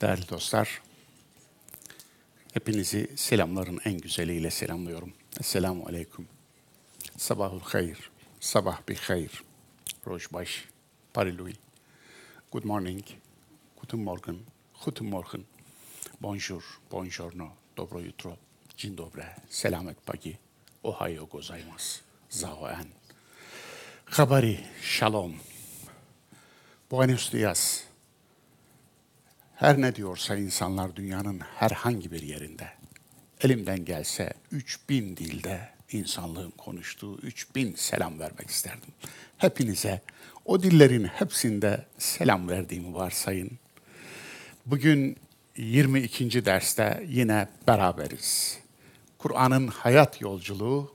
Değerli dostlar, hepinizi selamların en güzeliyle selamlıyorum. Esselamu Aleyküm. Sabahul hayır, sabah bir hayır. Rojbaş, Parilui. Good morning, guten Morgen, guten Morgen. Bonjour, buongiorno, dobro jutro, dzień dobre, selamet pagi, ohayo gozaimasu, zao en. Habari, shalom. Buenos dias. Her ne diyorsa insanlar dünyanın herhangi bir yerinde. Elimden gelse 3000 dilde insanlığın konuştuğu 3000 selam vermek isterdim. Hepinize o dillerin hepsinde selam verdiğimi varsayın. Bugün 22. derste yine beraberiz. Kur'an'ın hayat yolculuğu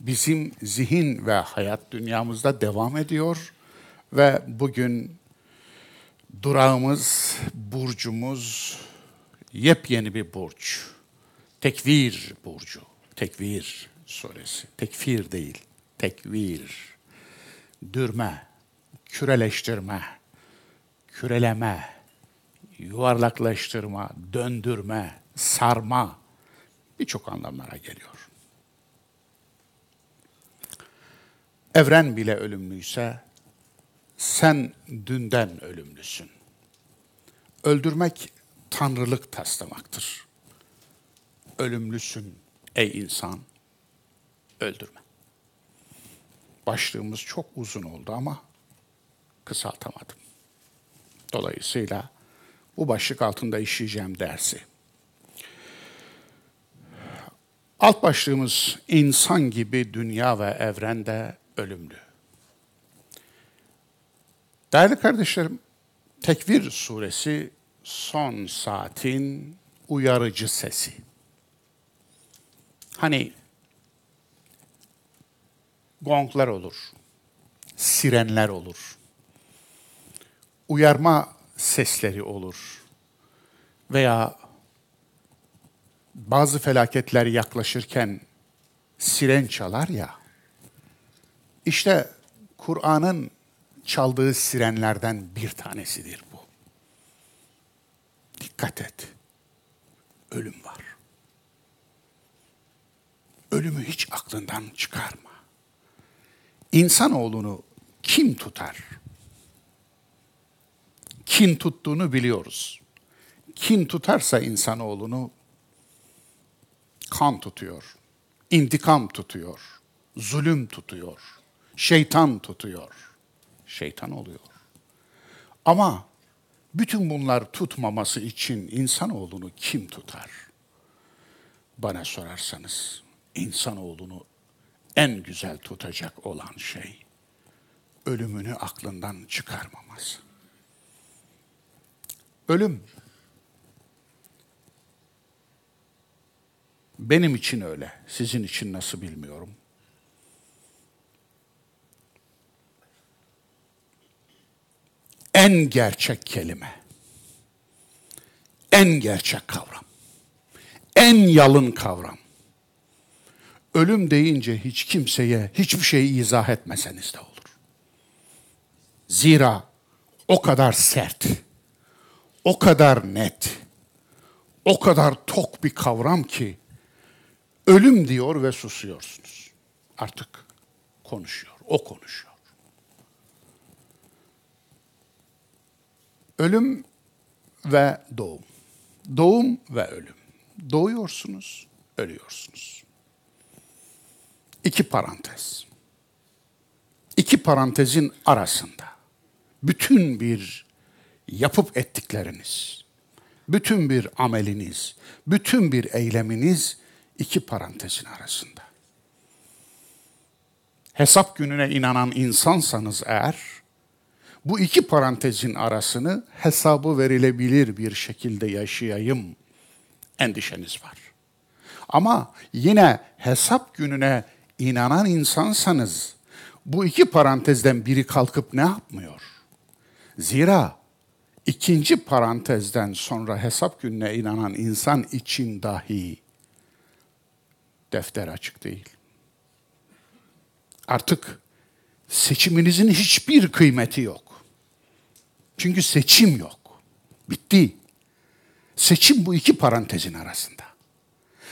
bizim zihin ve hayat dünyamızda devam ediyor ve bugün durağımız, burcumuz yepyeni bir burç. Tekvir burcu. Tekvir suresi. Tekfir değil, tekvir. Dürme, küreleştirme, küreleme, yuvarlaklaştırma, döndürme, sarma birçok anlamlara geliyor. Evren bile ölümlüyse sen dünden ölümlüsün. Öldürmek tanrılık taslamaktır. Ölümlüsün ey insan, öldürme. Başlığımız çok uzun oldu ama kısaltamadım. Dolayısıyla bu başlık altında işleyeceğim dersi. Alt başlığımız insan gibi dünya ve evrende ölümlü. Değerli kardeşlerim, Tekvir suresi son saatin uyarıcı sesi. Hani gonglar olur, sirenler olur, uyarma sesleri olur veya bazı felaketler yaklaşırken siren çalar ya. İşte Kur'an'ın çaldığı sirenlerden bir tanesidir bu. Dikkat et. Ölüm var. Ölümü hiç aklından çıkarma. İnsanoğlunu kim tutar? Kin tuttuğunu biliyoruz. Kin tutarsa insanoğlunu kan tutuyor, intikam tutuyor, zulüm tutuyor, şeytan tutuyor şeytan oluyor. Ama bütün bunlar tutmaması için insanoğlunu kim tutar? Bana sorarsanız insanoğlunu en güzel tutacak olan şey ölümünü aklından çıkarmaması. Ölüm benim için öyle, sizin için nasıl bilmiyorum. En gerçek kelime. En gerçek kavram. En yalın kavram. Ölüm deyince hiç kimseye hiçbir şeyi izah etmeseniz de olur. Zira o kadar sert, o kadar net, o kadar tok bir kavram ki ölüm diyor ve susuyorsunuz. Artık konuşuyor, o konuşuyor. Ölüm ve doğum. Doğum ve ölüm. Doğuyorsunuz, ölüyorsunuz. İki parantez. İki parantezin arasında bütün bir yapıp ettikleriniz, bütün bir ameliniz, bütün bir eyleminiz iki parantezin arasında. Hesap gününe inanan insansanız eğer, bu iki parantezin arasını hesabı verilebilir bir şekilde yaşayayım endişeniz var. Ama yine hesap gününe inanan insansanız bu iki parantezden biri kalkıp ne yapmıyor? Zira ikinci parantezden sonra hesap gününe inanan insan için dahi defter açık değil. Artık seçiminizin hiçbir kıymeti yok. Çünkü seçim yok. Bitti. Seçim bu iki parantezin arasında.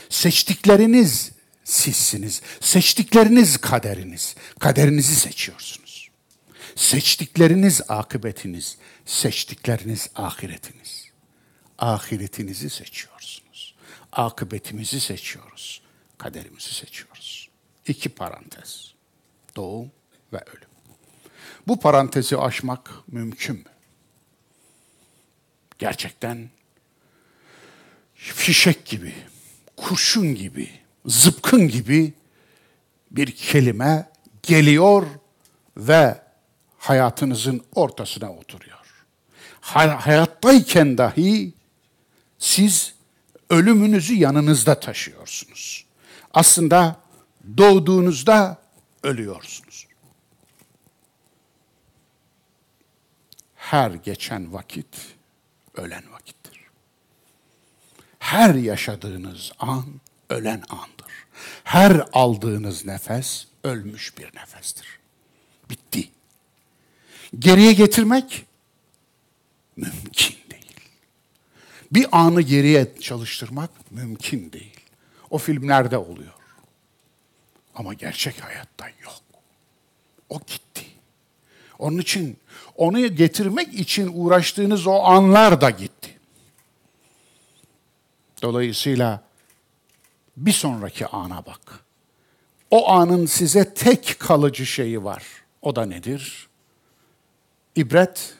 Seçtikleriniz sizsiniz. Seçtikleriniz kaderiniz. Kaderinizi seçiyorsunuz. Seçtikleriniz akıbetiniz. Seçtikleriniz ahiretiniz. Ahiretinizi seçiyorsunuz. Akıbetimizi seçiyoruz. Kaderimizi seçiyoruz. İki parantez. Doğum ve ölüm. Bu parantezi aşmak mümkün mü? Gerçekten fişek gibi, kurşun gibi, zıpkın gibi bir kelime geliyor ve hayatınızın ortasına oturuyor. Hayattayken dahi siz ölümünüzü yanınızda taşıyorsunuz. Aslında doğduğunuzda ölüyorsunuz. Her geçen vakit ölen vakittir. Her yaşadığınız an ölen andır. Her aldığınız nefes ölmüş bir nefestir. Bitti. Geriye getirmek mümkün değil. Bir anı geriye çalıştırmak mümkün değil. O filmlerde oluyor. Ama gerçek hayatta yok. O gitti. Onun için onu getirmek için uğraştığınız o anlar da gitti. Dolayısıyla bir sonraki ana bak. O anın size tek kalıcı şeyi var. O da nedir? İbret,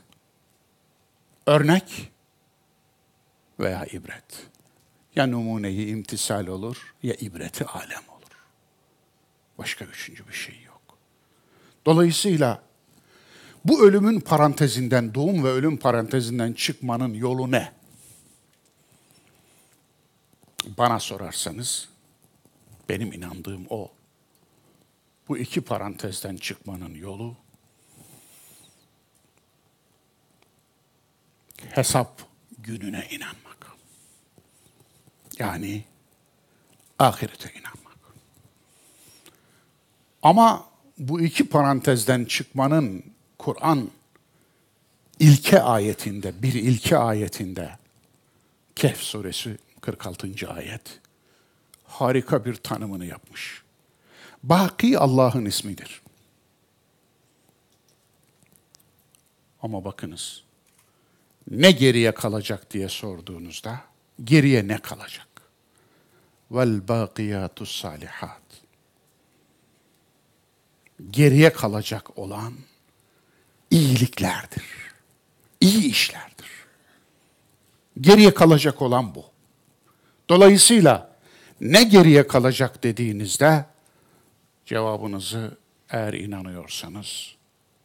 örnek veya ibret. Ya numuneyi imtisal olur ya ibreti alem olur. Başka üçüncü bir şey yok. Dolayısıyla bu ölümün parantezinden, doğum ve ölüm parantezinden çıkmanın yolu ne? Bana sorarsanız benim inandığım o. Bu iki parantezden çıkmanın yolu hesap gününe inanmak. Yani ahirete inanmak. Ama bu iki parantezden çıkmanın Kur'an ilke ayetinde, bir ilke ayetinde Kehf suresi 46. ayet harika bir tanımını yapmış. Baki Allah'ın ismidir. Ama bakınız, ne geriye kalacak diye sorduğunuzda, geriye ne kalacak? Vel bakiyatus salihat. Geriye kalacak olan iyiliklerdir. İyi işlerdir. Geriye kalacak olan bu. Dolayısıyla ne geriye kalacak dediğinizde cevabınızı eğer inanıyorsanız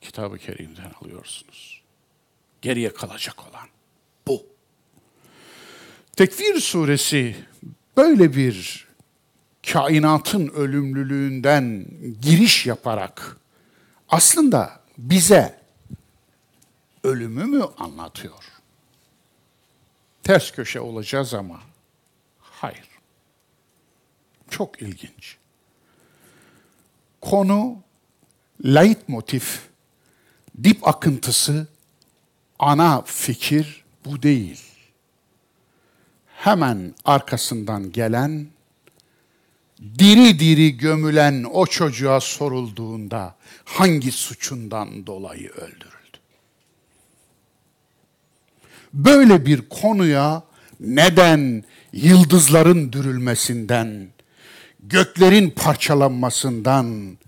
Kitab-ı Kerim'den alıyorsunuz. Geriye kalacak olan bu. Tekvir suresi böyle bir kainatın ölümlülüğünden giriş yaparak aslında bize ölümü mü anlatıyor? Ters köşe olacağız ama hayır. Çok ilginç. Konu motif, dip akıntısı, ana fikir bu değil. Hemen arkasından gelen, diri diri gömülen o çocuğa sorulduğunda hangi suçundan dolayı öldürüldü? Böyle bir konuya neden yıldızların dürülmesinden, göklerin parçalanmasından,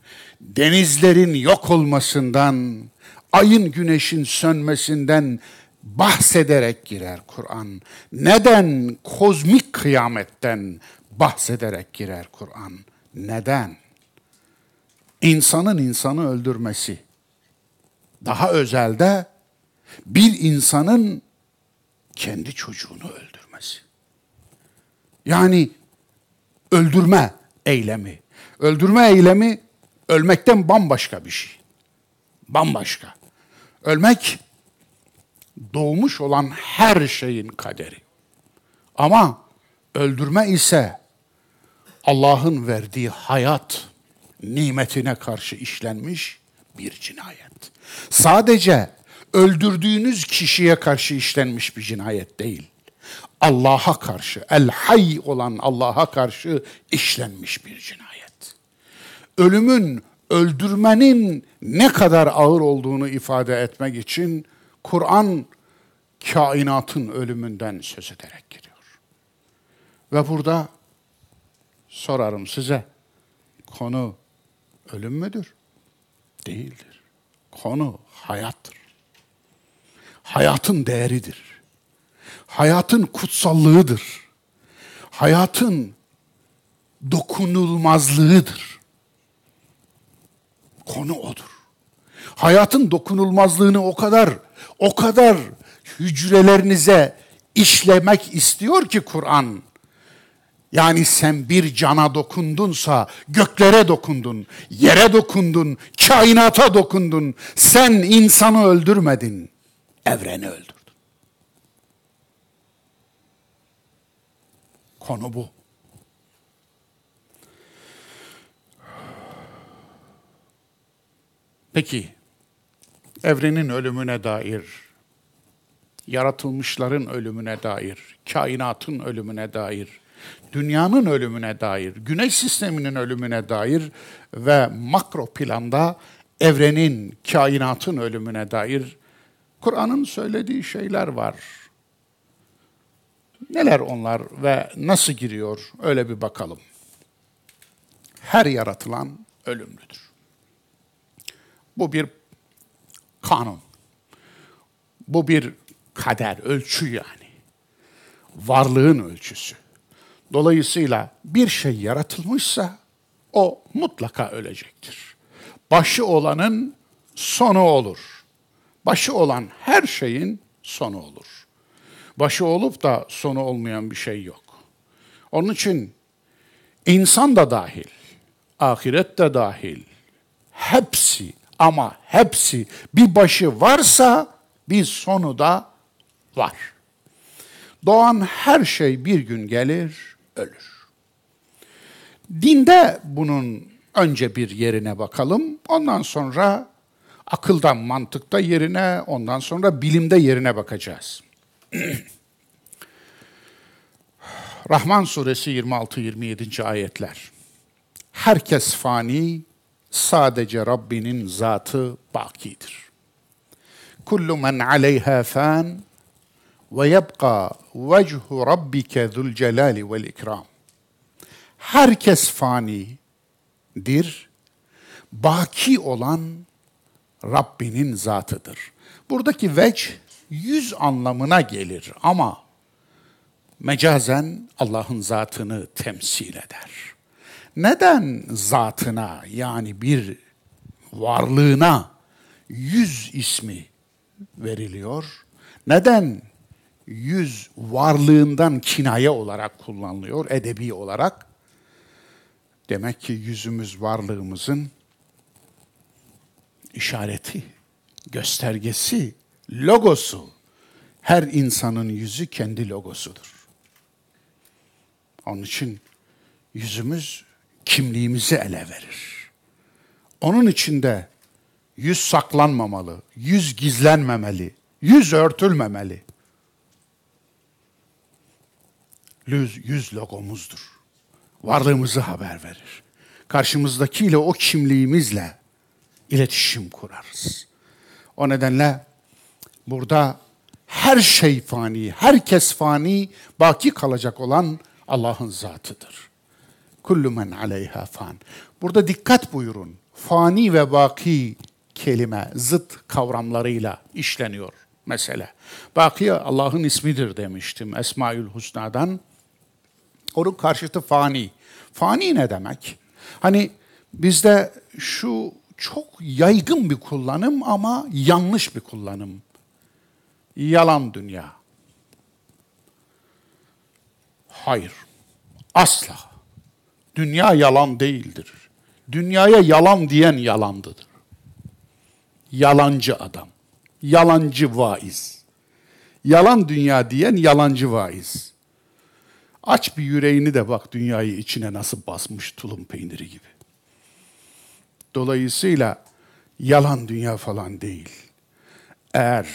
denizlerin yok olmasından, ayın güneşin sönmesinden bahsederek girer Kur'an. Neden kozmik kıyametten bahsederek girer Kur'an? Neden? İnsanın insanı öldürmesi. Daha özelde bir insanın kendi çocuğunu öldürmesi. Yani öldürme eylemi. Öldürme eylemi ölmekten bambaşka bir şey. Bambaşka. Ölmek doğmuş olan her şeyin kaderi. Ama öldürme ise Allah'ın verdiği hayat nimetine karşı işlenmiş bir cinayet. Sadece öldürdüğünüz kişiye karşı işlenmiş bir cinayet değil. Allah'a karşı, el hay olan Allah'a karşı işlenmiş bir cinayet. Ölümün, öldürmenin ne kadar ağır olduğunu ifade etmek için Kur'an kainatın ölümünden söz ederek giriyor. Ve burada sorarım size, konu ölüm müdür? Değildir. Konu hayattır. Hayatın değeridir. Hayatın kutsallığıdır. Hayatın dokunulmazlığıdır. Konu odur. Hayatın dokunulmazlığını o kadar o kadar hücrelerinize işlemek istiyor ki Kur'an. Yani sen bir cana dokundunsa göklere dokundun, yere dokundun, kainata dokundun. Sen insanı öldürmedin, evreni öldürdün. Konu bu. Peki, evrenin ölümüne dair, yaratılmışların ölümüne dair, kainatın ölümüne dair, dünyanın ölümüne dair, güneş sisteminin ölümüne dair ve makro planda evrenin, kainatın ölümüne dair Kur'an'ın söylediği şeyler var. Neler onlar ve nasıl giriyor öyle bir bakalım. Her yaratılan ölümlüdür. Bu bir kanun. Bu bir kader, ölçü yani. Varlığın ölçüsü. Dolayısıyla bir şey yaratılmışsa o mutlaka ölecektir. Başı olanın sonu olur. Başı olan her şeyin sonu olur. Başı olup da sonu olmayan bir şey yok. Onun için insan da dahil, ahiret de dahil, hepsi ama hepsi bir başı varsa bir sonu da var. Doğan her şey bir gün gelir, ölür. Dinde bunun önce bir yerine bakalım, ondan sonra akıldan, mantıkta yerine, ondan sonra bilimde yerine bakacağız. Rahman suresi 26-27. ayetler. Herkes fani, sadece Rabbinin zatı bakidir. Kullu men aleyha fan ve yebqa vechu rabbike zul celali vel ikram. Herkes fanidir, baki olan Rabbinin zatıdır. Buradaki veç yüz anlamına gelir ama mecazen Allah'ın zatını temsil eder. Neden zatına yani bir varlığına yüz ismi veriliyor? Neden yüz varlığından kinaye olarak kullanılıyor, edebi olarak? Demek ki yüzümüz varlığımızın işareti, göstergesi, logosu. Her insanın yüzü kendi logosudur. Onun için yüzümüz kimliğimizi ele verir. Onun içinde yüz saklanmamalı, yüz gizlenmemeli, yüz örtülmemeli. Yüz, yüz logomuzdur. Varlığımızı haber verir. Karşımızdakiyle o kimliğimizle iletişim kurarız. O nedenle burada her şey fani, herkes fani, baki kalacak olan Allah'ın zatıdır. Kullu men aleyha fan. Burada dikkat buyurun. Fani ve baki kelime zıt kavramlarıyla işleniyor mesele. Baki Allah'ın ismidir demiştim Esmaül Husna'dan. Onun karşıtı fani. Fani ne demek? Hani bizde şu çok yaygın bir kullanım ama yanlış bir kullanım. Yalan dünya. Hayır. Asla. Dünya yalan değildir. Dünyaya yalan diyen yalandıdır. Yalancı adam. Yalancı vaiz. Yalan dünya diyen yalancı vaiz. Aç bir yüreğini de bak dünyayı içine nasıl basmış tulum peyniri gibi. Dolayısıyla yalan dünya falan değil. Eğer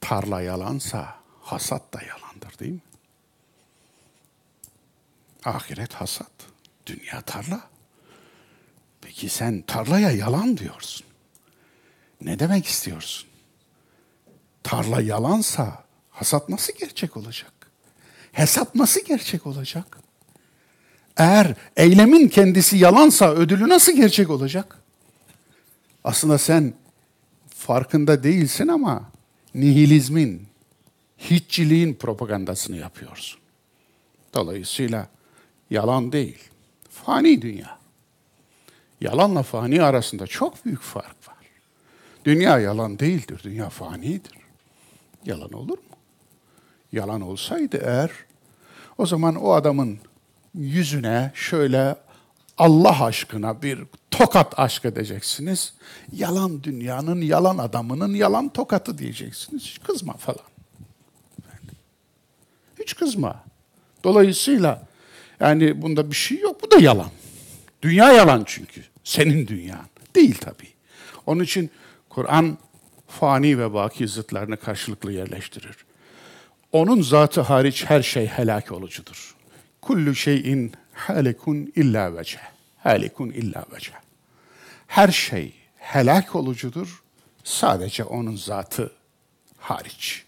Tarla yalansa hasat da yalandır değil mi? Ahiret hasat, dünya tarla. Peki sen tarlaya yalan diyorsun. Ne demek istiyorsun? Tarla yalansa hasat nasıl gerçek olacak? Hesap nasıl gerçek olacak? Eğer eylemin kendisi yalansa ödülü nasıl gerçek olacak? Aslında sen farkında değilsin ama nihilizmin, hiççiliğin propagandasını yapıyorsun. Dolayısıyla yalan değil, fani dünya. Yalanla fani arasında çok büyük fark var. Dünya yalan değildir, dünya fanidir. Yalan olur mu? Yalan olsaydı eğer, o zaman o adamın yüzüne şöyle Allah aşkına bir tokat aşk edeceksiniz. Yalan dünyanın, yalan adamının yalan tokatı diyeceksiniz. Hiç kızma falan. Hiç kızma. Dolayısıyla yani bunda bir şey yok. Bu da yalan. Dünya yalan çünkü. Senin dünyan. Değil tabii. Onun için Kur'an fani ve baki zıtlarını karşılıklı yerleştirir. Onun zatı hariç her şey helak olucudur. Kullu şeyin halikun illa vece. Halikun illa vece. Her şey helak olucudur. Sadece onun zatı hariç.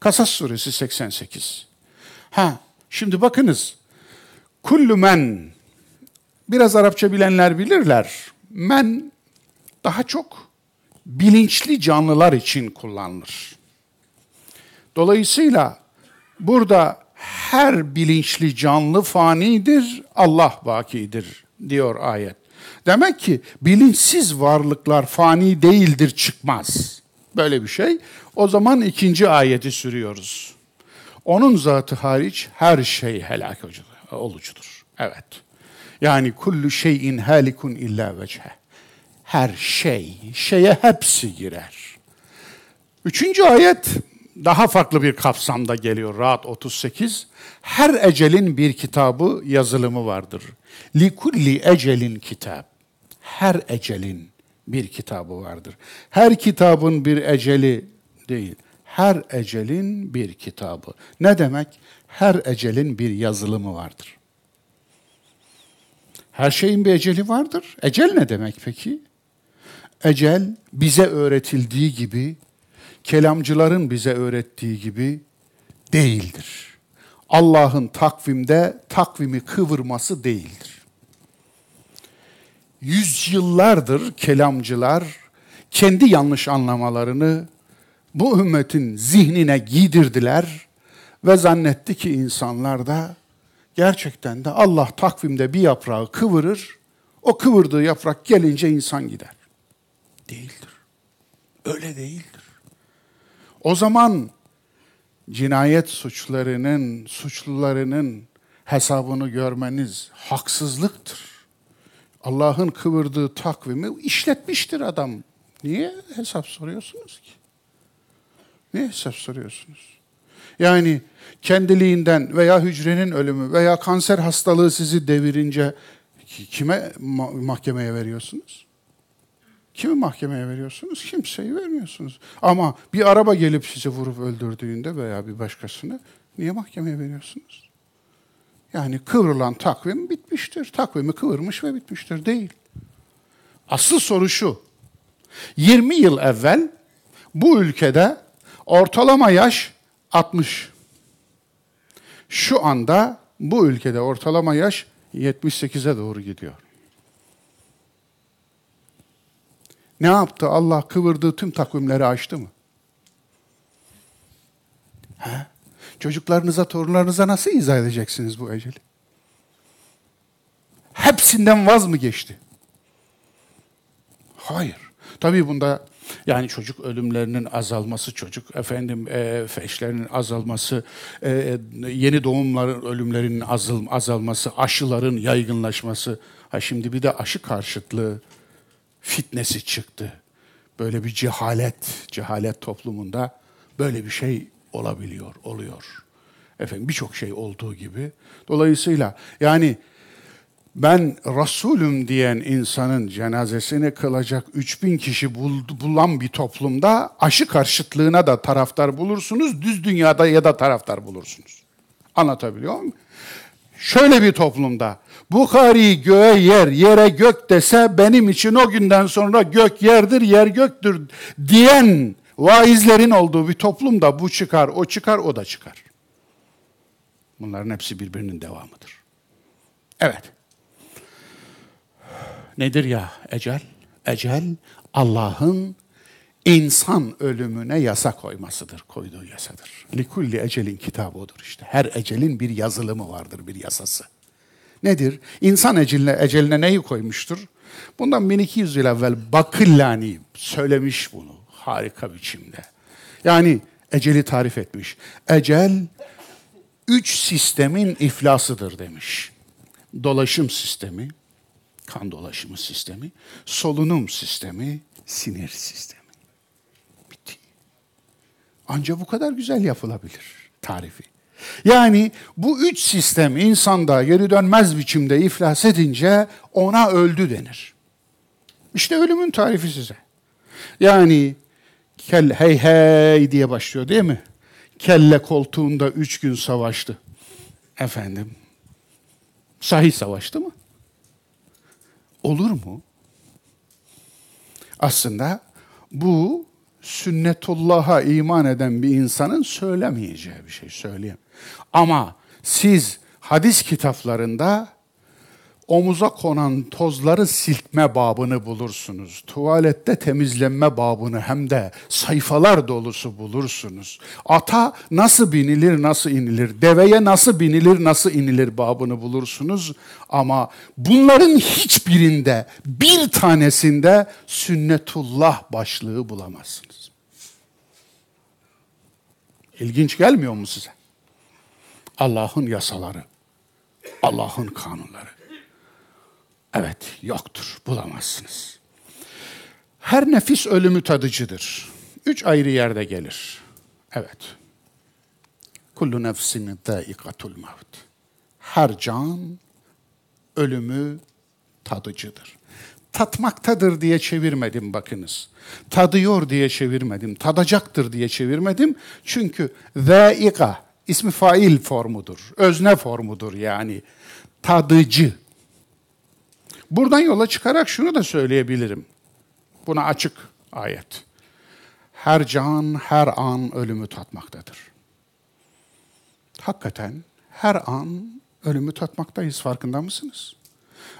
Kasas suresi 88. Ha, şimdi bakınız. Kullu men biraz Arapça bilenler bilirler. Men daha çok bilinçli canlılar için kullanılır. Dolayısıyla burada her bilinçli canlı fanidir, Allah bakidir diyor ayet. Demek ki bilinçsiz varlıklar fani değildir çıkmaz. Böyle bir şey. O zaman ikinci ayeti sürüyoruz. Onun zatı hariç her şey helak olucudur. Evet. Yani kullu şeyin halikun illa vece. Her şey, şeye hepsi girer. Üçüncü ayet daha farklı bir kapsamda geliyor. Rahat 38. Her ecelin bir kitabı yazılımı vardır. Likulli ecelin kitap. Her ecelin bir kitabı vardır. Her kitabın bir eceli değil. Her ecelin bir kitabı. Ne demek? Her ecelin bir yazılımı vardır. Her şeyin bir eceli vardır. Ecel ne demek peki? Ecel bize öğretildiği gibi kelamcıların bize öğrettiği gibi değildir. Allah'ın takvimde takvimi kıvırması değildir. Yüzyıllardır kelamcılar kendi yanlış anlamalarını bu ümmetin zihnine giydirdiler ve zannetti ki insanlar da gerçekten de Allah takvimde bir yaprağı kıvırır, o kıvırdığı yaprak gelince insan gider. Değildir. Öyle değildir. O zaman cinayet suçlarının, suçlularının hesabını görmeniz haksızlıktır. Allah'ın kıvırdığı takvimi işletmiştir adam. Niye hesap soruyorsunuz ki? Niye hesap soruyorsunuz? Yani kendiliğinden veya hücrenin ölümü veya kanser hastalığı sizi devirince kime mahkemeye veriyorsunuz? Kimi mahkemeye veriyorsunuz? Kimseyi vermiyorsunuz. Ama bir araba gelip sizi vurup öldürdüğünde veya bir başkasını niye mahkemeye veriyorsunuz? Yani kıvrılan takvim bitmiştir. Takvimi kıvırmış ve bitmiştir. Değil. Asıl soru şu. 20 yıl evvel bu ülkede ortalama yaş 60. Şu anda bu ülkede ortalama yaş 78'e doğru gidiyor. Ne yaptı? Allah kıvırdığı tüm takvimleri açtı mı? He? Çocuklarınıza, torunlarınıza nasıl izah edeceksiniz bu eceli? Hepsinden vaz mı geçti? Hayır. Tabii bunda yani çocuk ölümlerinin azalması, çocuk efendim e, feşlerinin azalması, e, yeni doğumların ölümlerinin azal, azalması, aşıların yaygınlaşması. Ha şimdi bir de aşı karşıtlığı fitnesi çıktı. Böyle bir cehalet, cehalet toplumunda böyle bir şey olabiliyor, oluyor. Efendim birçok şey olduğu gibi. Dolayısıyla yani ben Resulüm diyen insanın cenazesini kılacak 3000 kişi bulan bir toplumda aşı karşıtlığına da taraftar bulursunuz, düz dünyada ya da taraftar bulursunuz. Anlatabiliyor muyum? Şöyle bir toplumda Bukhari göğe yer, yere gök dese benim için o günden sonra gök yerdir, yer göktür diyen vaizlerin olduğu bir toplumda bu çıkar, o çıkar, o da çıkar. Bunların hepsi birbirinin devamıdır. Evet. Nedir ya ecel? Ecel Allah'ın insan ölümüne yasa koymasıdır, koyduğu yasadır. Likulli ecelin kitabı odur işte. Her ecelin bir yazılımı vardır, bir yasası. Nedir? İnsan eceline, eceline neyi koymuştur? Bundan 1200 yıl evvel Bakillani söylemiş bunu harika biçimde. Yani eceli tarif etmiş. Ecel üç sistemin iflasıdır demiş. Dolaşım sistemi, kan dolaşımı sistemi, solunum sistemi, sinir sistemi. Ancak bu kadar güzel yapılabilir tarifi. Yani bu üç sistem insanda geri dönmez biçimde iflas edince ona öldü denir. İşte ölümün tarifi size. Yani kel hey hey diye başlıyor değil mi? Kelle koltuğunda üç gün savaştı. Efendim, sahi savaştı mı? Olur mu? Aslında bu sünnetullah'a iman eden bir insanın söylemeyeceği bir şey söyleyeyim. Ama siz hadis kitaplarında omuza konan tozları silkme babını bulursunuz. Tuvalette temizlenme babını hem de sayfalar dolusu bulursunuz. Ata nasıl binilir, nasıl inilir, deveye nasıl binilir, nasıl inilir babını bulursunuz. Ama bunların hiçbirinde, bir tanesinde sünnetullah başlığı bulamazsınız. İlginç gelmiyor mu size? Allah'ın yasaları, Allah'ın kanunları. Evet, yoktur, bulamazsınız. Her nefis ölümü tadıcıdır. Üç ayrı yerde gelir. Evet. Kullu nefsin dâikatul mevt. Her can ölümü tadıcıdır. Tatmaktadır diye çevirmedim bakınız. Tadıyor diye çevirmedim. Tadacaktır diye çevirmedim. Çünkü zâika ismi fail formudur. Özne formudur yani. Tadıcı Buradan yola çıkarak şunu da söyleyebilirim. Buna açık ayet. Her can her an ölümü tatmaktadır. Hakikaten her an ölümü tatmaktayız farkında mısınız?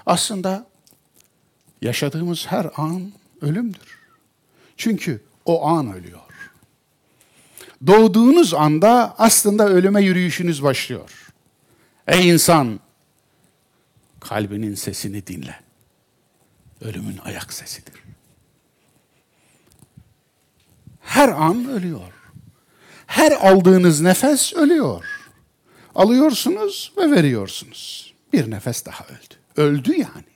Aslında yaşadığımız her an ölümdür. Çünkü o an ölüyor. Doğduğunuz anda aslında ölüme yürüyüşünüz başlıyor. Ey insan, kalbinin sesini dinle ölümün ayak sesidir. Her an ölüyor. Her aldığınız nefes ölüyor. Alıyorsunuz ve veriyorsunuz. Bir nefes daha öldü. Öldü yani.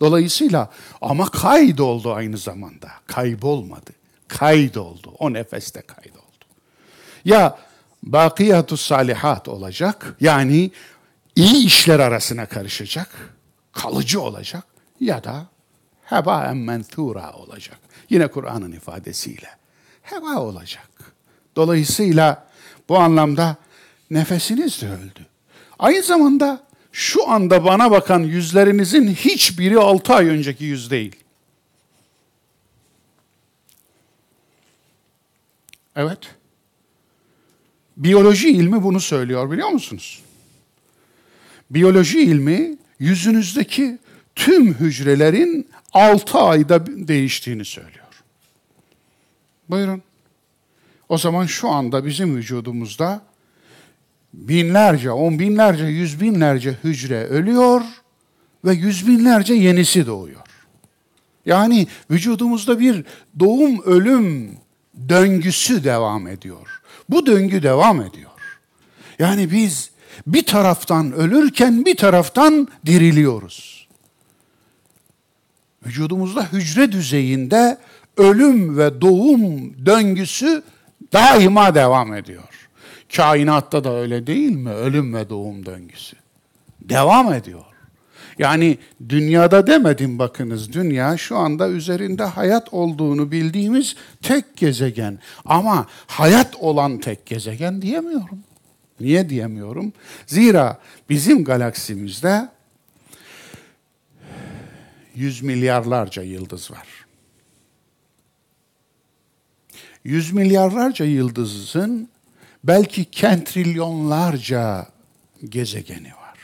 Dolayısıyla ama kaydoldu aynı zamanda. Kaybolmadı. Kaydoldu. O nefeste kaydoldu. Ya bakiyatu salihat olacak. Yani iyi işler arasına karışacak. Kalıcı olacak. Ya da hebaen menthura olacak. Yine Kur'an'ın ifadesiyle. Heba olacak. Dolayısıyla bu anlamda nefesiniz de öldü. Aynı zamanda şu anda bana bakan yüzlerinizin hiçbiri altı ay önceki yüz değil. Evet. Biyoloji ilmi bunu söylüyor biliyor musunuz? Biyoloji ilmi yüzünüzdeki tüm hücrelerin 6 ayda değiştiğini söylüyor. Buyurun. O zaman şu anda bizim vücudumuzda binlerce, on binlerce, yüz binlerce hücre ölüyor ve yüz binlerce yenisi doğuyor. Yani vücudumuzda bir doğum ölüm döngüsü devam ediyor. Bu döngü devam ediyor. Yani biz bir taraftan ölürken bir taraftan diriliyoruz vücudumuzda hücre düzeyinde ölüm ve doğum döngüsü daima devam ediyor. Kainatta da öyle değil mi? Ölüm ve doğum döngüsü. Devam ediyor. Yani dünyada demedim bakınız. Dünya şu anda üzerinde hayat olduğunu bildiğimiz tek gezegen. Ama hayat olan tek gezegen diyemiyorum. Niye diyemiyorum? Zira bizim galaksimizde yüz milyarlarca yıldız var. Yüz milyarlarca yıldızın belki kentrilyonlarca gezegeni var.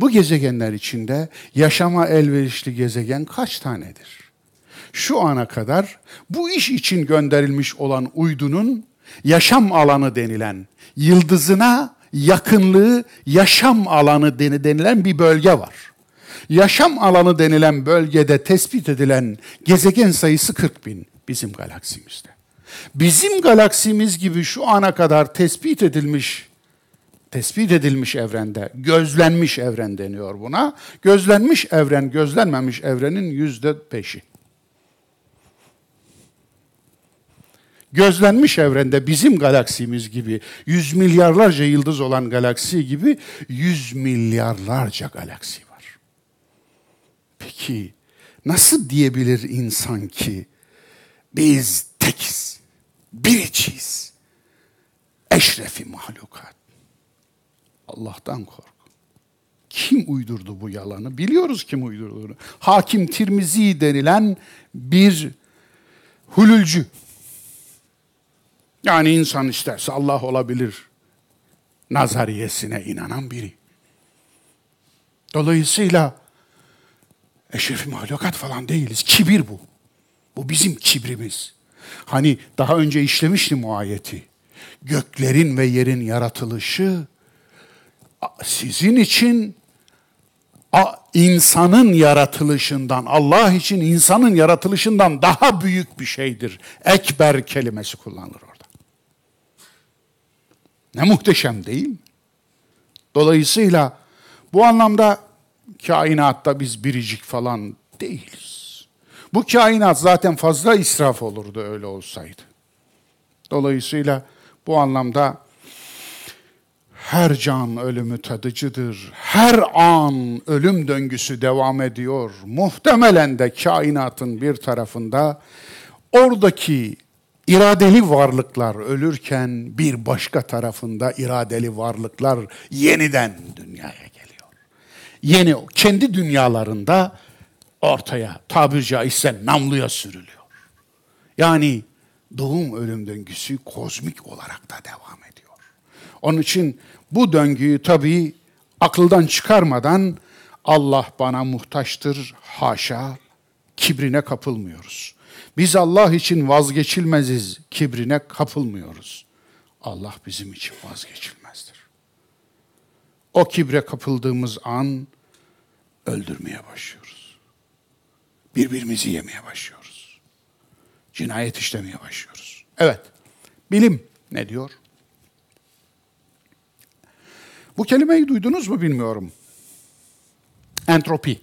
Bu gezegenler içinde yaşama elverişli gezegen kaç tanedir? Şu ana kadar bu iş için gönderilmiş olan uydunun yaşam alanı denilen yıldızına yakınlığı yaşam alanı denilen bir bölge var. Yaşam alanı denilen bölgede tespit edilen gezegen sayısı 40 bin bizim galaksimizde. Bizim galaksimiz gibi şu ana kadar tespit edilmiş tespit edilmiş evrende, gözlenmiş evren deniyor buna. Gözlenmiş evren, gözlenmemiş evrenin yüzde beşi. Gözlenmiş evrende bizim galaksimiz gibi, yüz milyarlarca yıldız olan galaksi gibi yüz milyarlarca galaksi var. Peki nasıl diyebilir insan ki biz tekiz, biriciyiz, eşrefi mahlukat? Allah'tan kork. Kim uydurdu bu yalanı? Biliyoruz kim uydurduğunu. Hakim Tirmizi denilen bir hulülcü. Yani insan isterse Allah olabilir nazariyesine inanan biri. Dolayısıyla eşrefi mahlukat falan değiliz. Kibir bu. Bu bizim kibrimiz. Hani daha önce işlemiştim o ayeti. Göklerin ve yerin yaratılışı sizin için insanın yaratılışından, Allah için insanın yaratılışından daha büyük bir şeydir. Ekber kelimesi kullanılır orada. Ne muhteşem değil mi? Dolayısıyla bu anlamda kainatta biz biricik falan değiliz. Bu kainat zaten fazla israf olurdu öyle olsaydı. Dolayısıyla bu anlamda her can ölümü tadıcıdır. Her an ölüm döngüsü devam ediyor. Muhtemelen de kainatın bir tarafında oradaki iradeli varlıklar ölürken bir başka tarafında iradeli varlıklar yeniden dünyaya geliyor. Yeni kendi dünyalarında ortaya tabiri caizse namluya sürülüyor. Yani doğum ölüm döngüsü kozmik olarak da devam ediyor. Onun için bu döngüyü tabii akıldan çıkarmadan Allah bana muhtaçtır haşa kibrine kapılmıyoruz. Biz Allah için vazgeçilmeziz kibrine kapılmıyoruz. Allah bizim için vazgeçilmezdir. O kibre kapıldığımız an öldürmeye başlıyoruz. Birbirimizi yemeye başlıyoruz. Cinayet işlemeye başlıyoruz. Evet, bilim ne diyor? Bu kelimeyi duydunuz mu bilmiyorum. Entropi.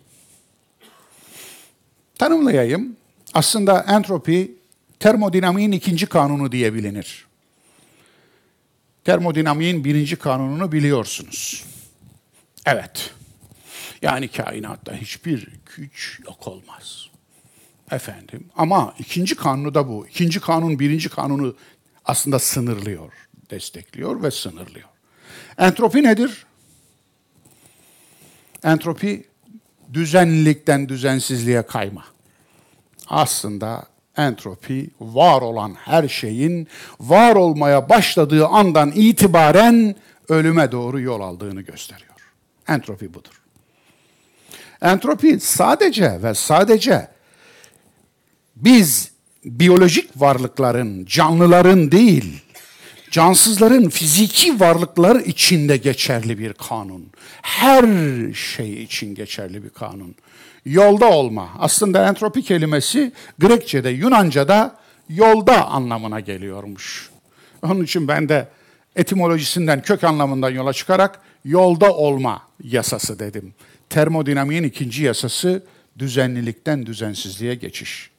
Tanımlayayım. Aslında entropi termodinamiğin ikinci kanunu diye bilinir. Termodinamiğin birinci kanununu biliyorsunuz. Evet. Yani kainatta hiçbir güç yok olmaz. Efendim. Ama ikinci kanunu da bu. İkinci kanun birinci kanunu aslında sınırlıyor, destekliyor ve sınırlıyor. Entropi nedir? Entropi düzenlilikten düzensizliğe kayma. Aslında entropi var olan her şeyin var olmaya başladığı andan itibaren ölüme doğru yol aldığını gösteriyor. Entropi budur. Entropi sadece ve sadece biz biyolojik varlıkların, canlıların değil, cansızların fiziki varlıklar içinde geçerli bir kanun. Her şey için geçerli bir kanun. Yolda olma. Aslında entropi kelimesi Grekçe'de, Yunanca'da yolda anlamına geliyormuş. Onun için ben de etimolojisinden, kök anlamından yola çıkarak yolda olma yasası dedim. Termodinamiğin ikinci yasası düzenlilikten düzensizliğe geçiş.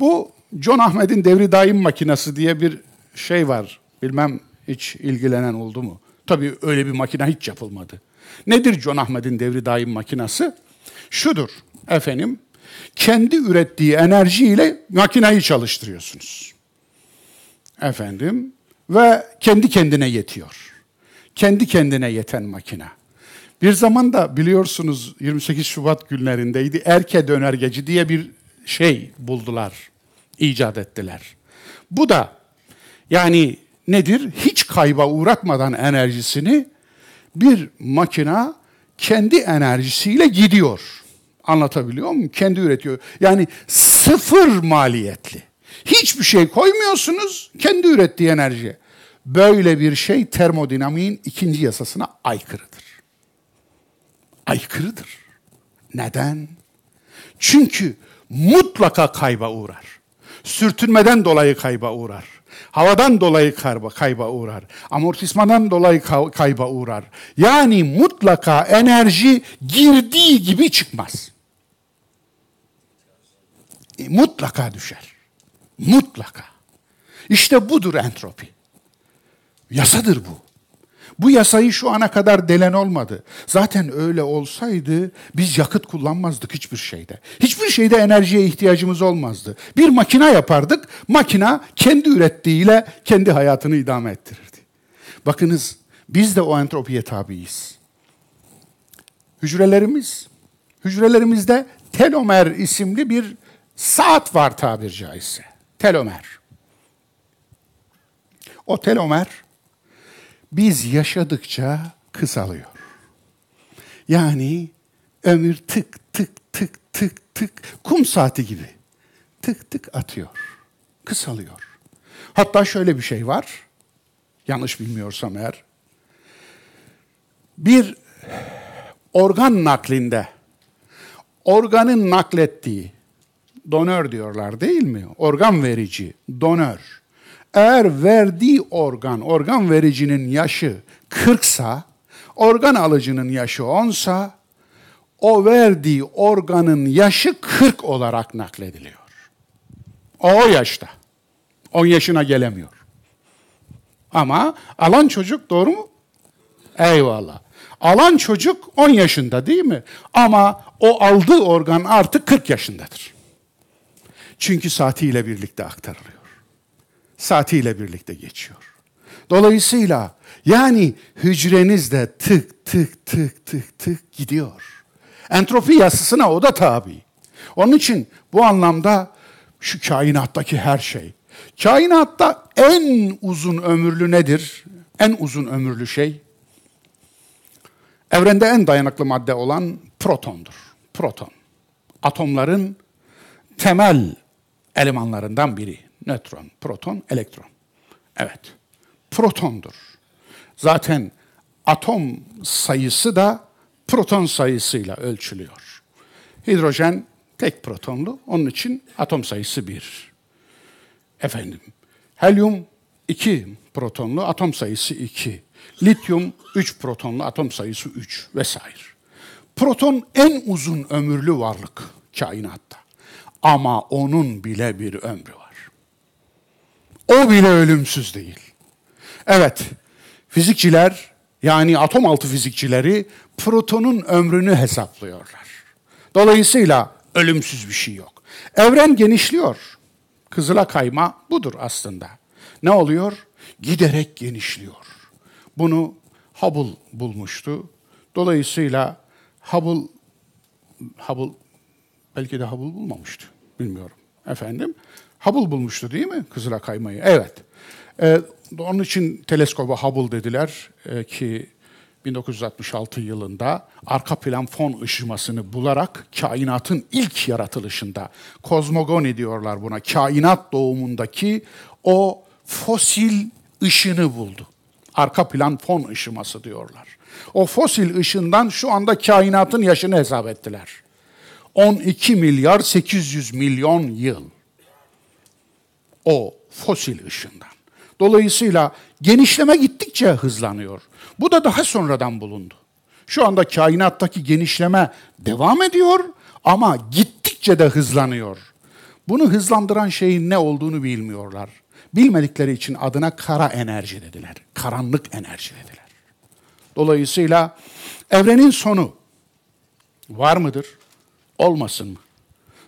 Bu John Ahmet'in devri daim makinesi diye bir şey var. Bilmem hiç ilgilenen oldu mu? Tabii öyle bir makine hiç yapılmadı. Nedir John Ahmet'in devri daim makinası? Şudur efendim. Kendi ürettiği enerjiyle makinayı çalıştırıyorsunuz. Efendim ve kendi kendine yetiyor. Kendi kendine yeten makine. Bir zaman da biliyorsunuz 28 Şubat günlerindeydi. Erke dönergeci diye bir şey buldular, icat ettiler. Bu da yani nedir? Hiç kayba uğratmadan enerjisini bir makina kendi enerjisiyle gidiyor. Anlatabiliyor muyum? Kendi üretiyor. Yani sıfır maliyetli. Hiçbir şey koymuyorsunuz, kendi ürettiği enerji. Böyle bir şey termodinamiğin ikinci yasasına aykırıdır. Aykırıdır. Neden? Çünkü mutlaka kayba uğrar. Sürtünmeden dolayı kayba uğrar. Havadan dolayı kayba, kayba uğrar. Amortismadan dolayı kayba uğrar. Yani mutlaka enerji girdiği gibi çıkmaz. E, mutlaka düşer. Mutlaka. İşte budur entropi. Yasadır bu. Bu yasayı şu ana kadar delen olmadı. Zaten öyle olsaydı biz yakıt kullanmazdık hiçbir şeyde. Hiçbir şeyde enerjiye ihtiyacımız olmazdı. Bir makina yapardık, makina kendi ürettiğiyle kendi hayatını idame ettirirdi. Bakınız biz de o entropiye tabiiz. Hücrelerimiz, hücrelerimizde telomer isimli bir saat var tabir caizse. Telomer. O telomer biz yaşadıkça kısalıyor. Yani ömür tık tık tık tık tık kum saati gibi tık tık atıyor. Kısalıyor. Hatta şöyle bir şey var. Yanlış bilmiyorsam eğer. Bir organ naklinde organın naklettiği donör diyorlar değil mi? Organ verici, donör eğer verdiği organ, organ vericinin yaşı 40 sa, organ alıcının yaşı 10 sa, o verdiği organın yaşı 40 olarak naklediliyor. O, o yaşta. 10 yaşına gelemiyor. Ama alan çocuk doğru mu? Eyvallah. Alan çocuk 10 yaşında değil mi? Ama o aldığı organ artık 40 yaşındadır. Çünkü saatiyle birlikte aktarılıyor saatiyle birlikte geçiyor. Dolayısıyla yani hücreniz de tık tık tık tık tık gidiyor. Entropi yasasına o da tabi. Onun için bu anlamda şu kainattaki her şey. Kainatta en uzun ömürlü nedir? En uzun ömürlü şey evrende en dayanıklı madde olan protondur. Proton. Atomların temel elemanlarından biri. Nötron, proton, elektron. Evet, protondur. Zaten atom sayısı da proton sayısıyla ölçülüyor. Hidrojen tek protonlu, onun için atom sayısı bir. Efendim, helyum iki protonlu, atom sayısı iki. Lityum üç protonlu, atom sayısı üç vesaire. Proton en uzun ömürlü varlık kainatta. Ama onun bile bir ömrü var. O bile ölümsüz değil. Evet, fizikçiler yani atom altı fizikçileri protonun ömrünü hesaplıyorlar. Dolayısıyla ölümsüz bir şey yok. Evren genişliyor. Kızıla kayma budur aslında. Ne oluyor? Giderek genişliyor. Bunu Hubble bulmuştu. Dolayısıyla Hubble Hubble belki de Hubble bulmamıştı. Bilmiyorum. Efendim Hubble bulmuştu değil mi Kızıla kaymayı? Evet. Ee, onun için teleskoba Hubble dediler ee, ki 1966 yılında arka plan fon ışımasını bularak kainatın ilk yaratılışında kozmogoni diyorlar buna. Kainat doğumundaki o fosil ışını buldu. Arka plan fon ışıması diyorlar. O fosil ışından şu anda kainatın yaşını hesap ettiler. 12 milyar 800 milyon yıl o fosil ışından. Dolayısıyla genişleme gittikçe hızlanıyor. Bu da daha sonradan bulundu. Şu anda kainattaki genişleme devam ediyor ama gittikçe de hızlanıyor. Bunu hızlandıran şeyin ne olduğunu bilmiyorlar. Bilmedikleri için adına kara enerji dediler. Karanlık enerji dediler. Dolayısıyla evrenin sonu Var mıdır? Olmasın mı?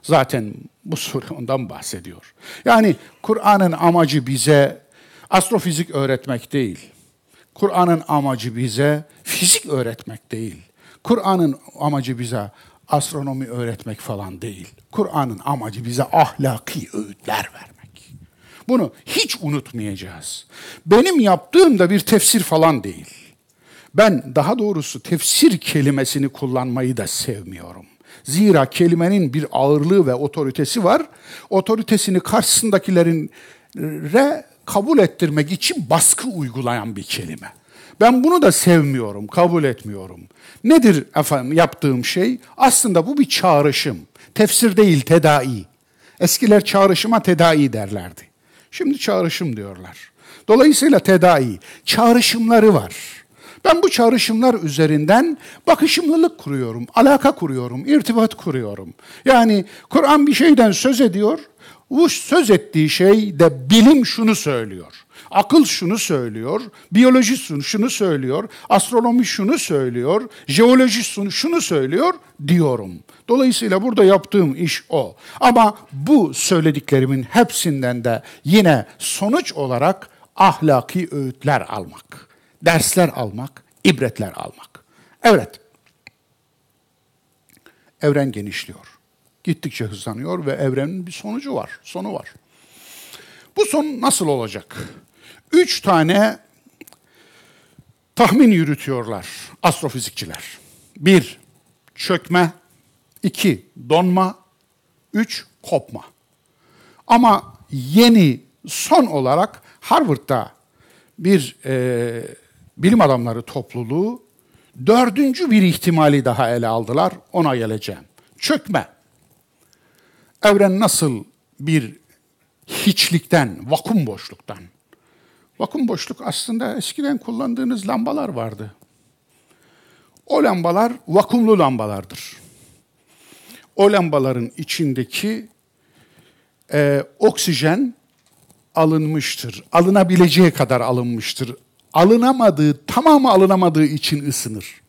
Zaten bu sure ondan bahsediyor. Yani Kur'an'ın amacı bize astrofizik öğretmek değil. Kur'an'ın amacı bize fizik öğretmek değil. Kur'an'ın amacı bize astronomi öğretmek falan değil. Kur'an'ın amacı bize ahlaki öğütler vermek. Bunu hiç unutmayacağız. Benim yaptığım da bir tefsir falan değil. Ben daha doğrusu tefsir kelimesini kullanmayı da sevmiyorum. Zira kelimenin bir ağırlığı ve otoritesi var. Otoritesini karşısındakilerin re kabul ettirmek için baskı uygulayan bir kelime. Ben bunu da sevmiyorum, kabul etmiyorum. Nedir efendim yaptığım şey? Aslında bu bir çağrışım. Tefsir değil, tedai. Eskiler çağrışıma tedai derlerdi. Şimdi çağrışım diyorlar. Dolayısıyla tedai, çağrışımları var. Ben bu çağrışımlar üzerinden bakışımlılık kuruyorum, alaka kuruyorum, irtibat kuruyorum. Yani Kur'an bir şeyden söz ediyor, bu söz ettiği şey de bilim şunu söylüyor. Akıl şunu söylüyor, biyoloji şunu söylüyor, astronomi şunu söylüyor, jeoloji şunu söylüyor diyorum. Dolayısıyla burada yaptığım iş o. Ama bu söylediklerimin hepsinden de yine sonuç olarak ahlaki öğütler almak, dersler almak, ibretler almak. Evet. Evren genişliyor gittikçe hızlanıyor ve evrenin bir sonucu var, sonu var. Bu son nasıl olacak? Üç tane tahmin yürütüyorlar astrofizikçiler. Bir, çökme. iki donma. Üç, kopma. Ama yeni son olarak Harvard'da bir e, bilim adamları topluluğu dördüncü bir ihtimali daha ele aldılar. Ona geleceğim. Çökme. Evren nasıl bir hiçlikten, vakum boşluktan. Vakum boşluk aslında eskiden kullandığınız lambalar vardı. O lambalar vakumlu lambalardır. O lambaların içindeki e, oksijen alınmıştır. Alınabileceği kadar alınmıştır. Alınamadığı, tamamı alınamadığı için ısınır.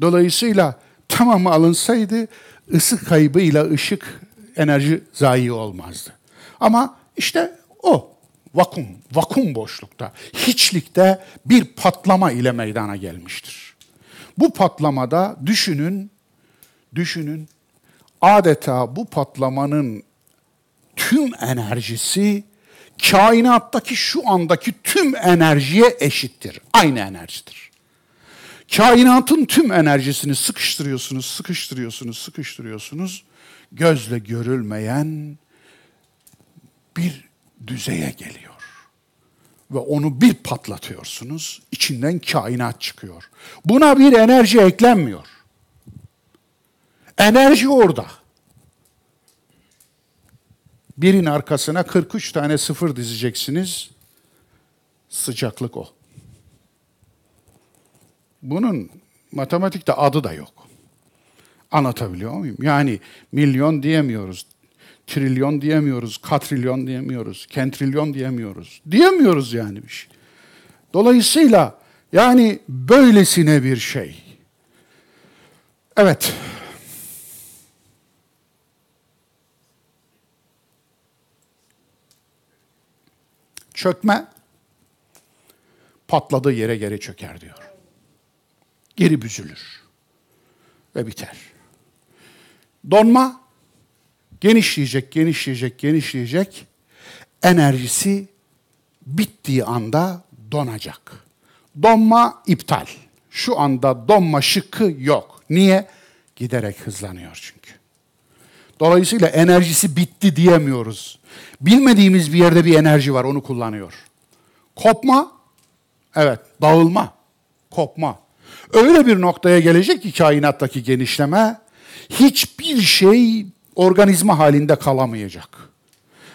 Dolayısıyla tamamı alınsaydı ısı kaybıyla ışık enerji zayi olmazdı. Ama işte o vakum, vakum boşlukta, hiçlikte bir patlama ile meydana gelmiştir. Bu patlamada düşünün, düşünün, adeta bu patlamanın tüm enerjisi kainattaki şu andaki tüm enerjiye eşittir. Aynı enerjidir. Kainatın tüm enerjisini sıkıştırıyorsunuz, sıkıştırıyorsunuz, sıkıştırıyorsunuz. Gözle görülmeyen bir düzeye geliyor. Ve onu bir patlatıyorsunuz, içinden kainat çıkıyor. Buna bir enerji eklenmiyor. Enerji orada. Birin arkasına 43 tane sıfır dizeceksiniz. Sıcaklık o. Bunun matematikte adı da yok. Anlatabiliyor muyum? Yani milyon diyemiyoruz, trilyon diyemiyoruz, katrilyon diyemiyoruz, kentrilyon diyemiyoruz. Diyemiyoruz yani bir şey. Dolayısıyla yani böylesine bir şey. Evet. Çökme patladığı yere geri çöker diyor geri büzülür ve biter. Donma genişleyecek, genişleyecek, genişleyecek. Enerjisi bittiği anda donacak. Donma iptal. Şu anda donma şıkkı yok. Niye? Giderek hızlanıyor çünkü. Dolayısıyla enerjisi bitti diyemiyoruz. Bilmediğimiz bir yerde bir enerji var, onu kullanıyor. Kopma, evet, dağılma, kopma. Öyle bir noktaya gelecek ki kainattaki genişleme, hiçbir şey organizma halinde kalamayacak.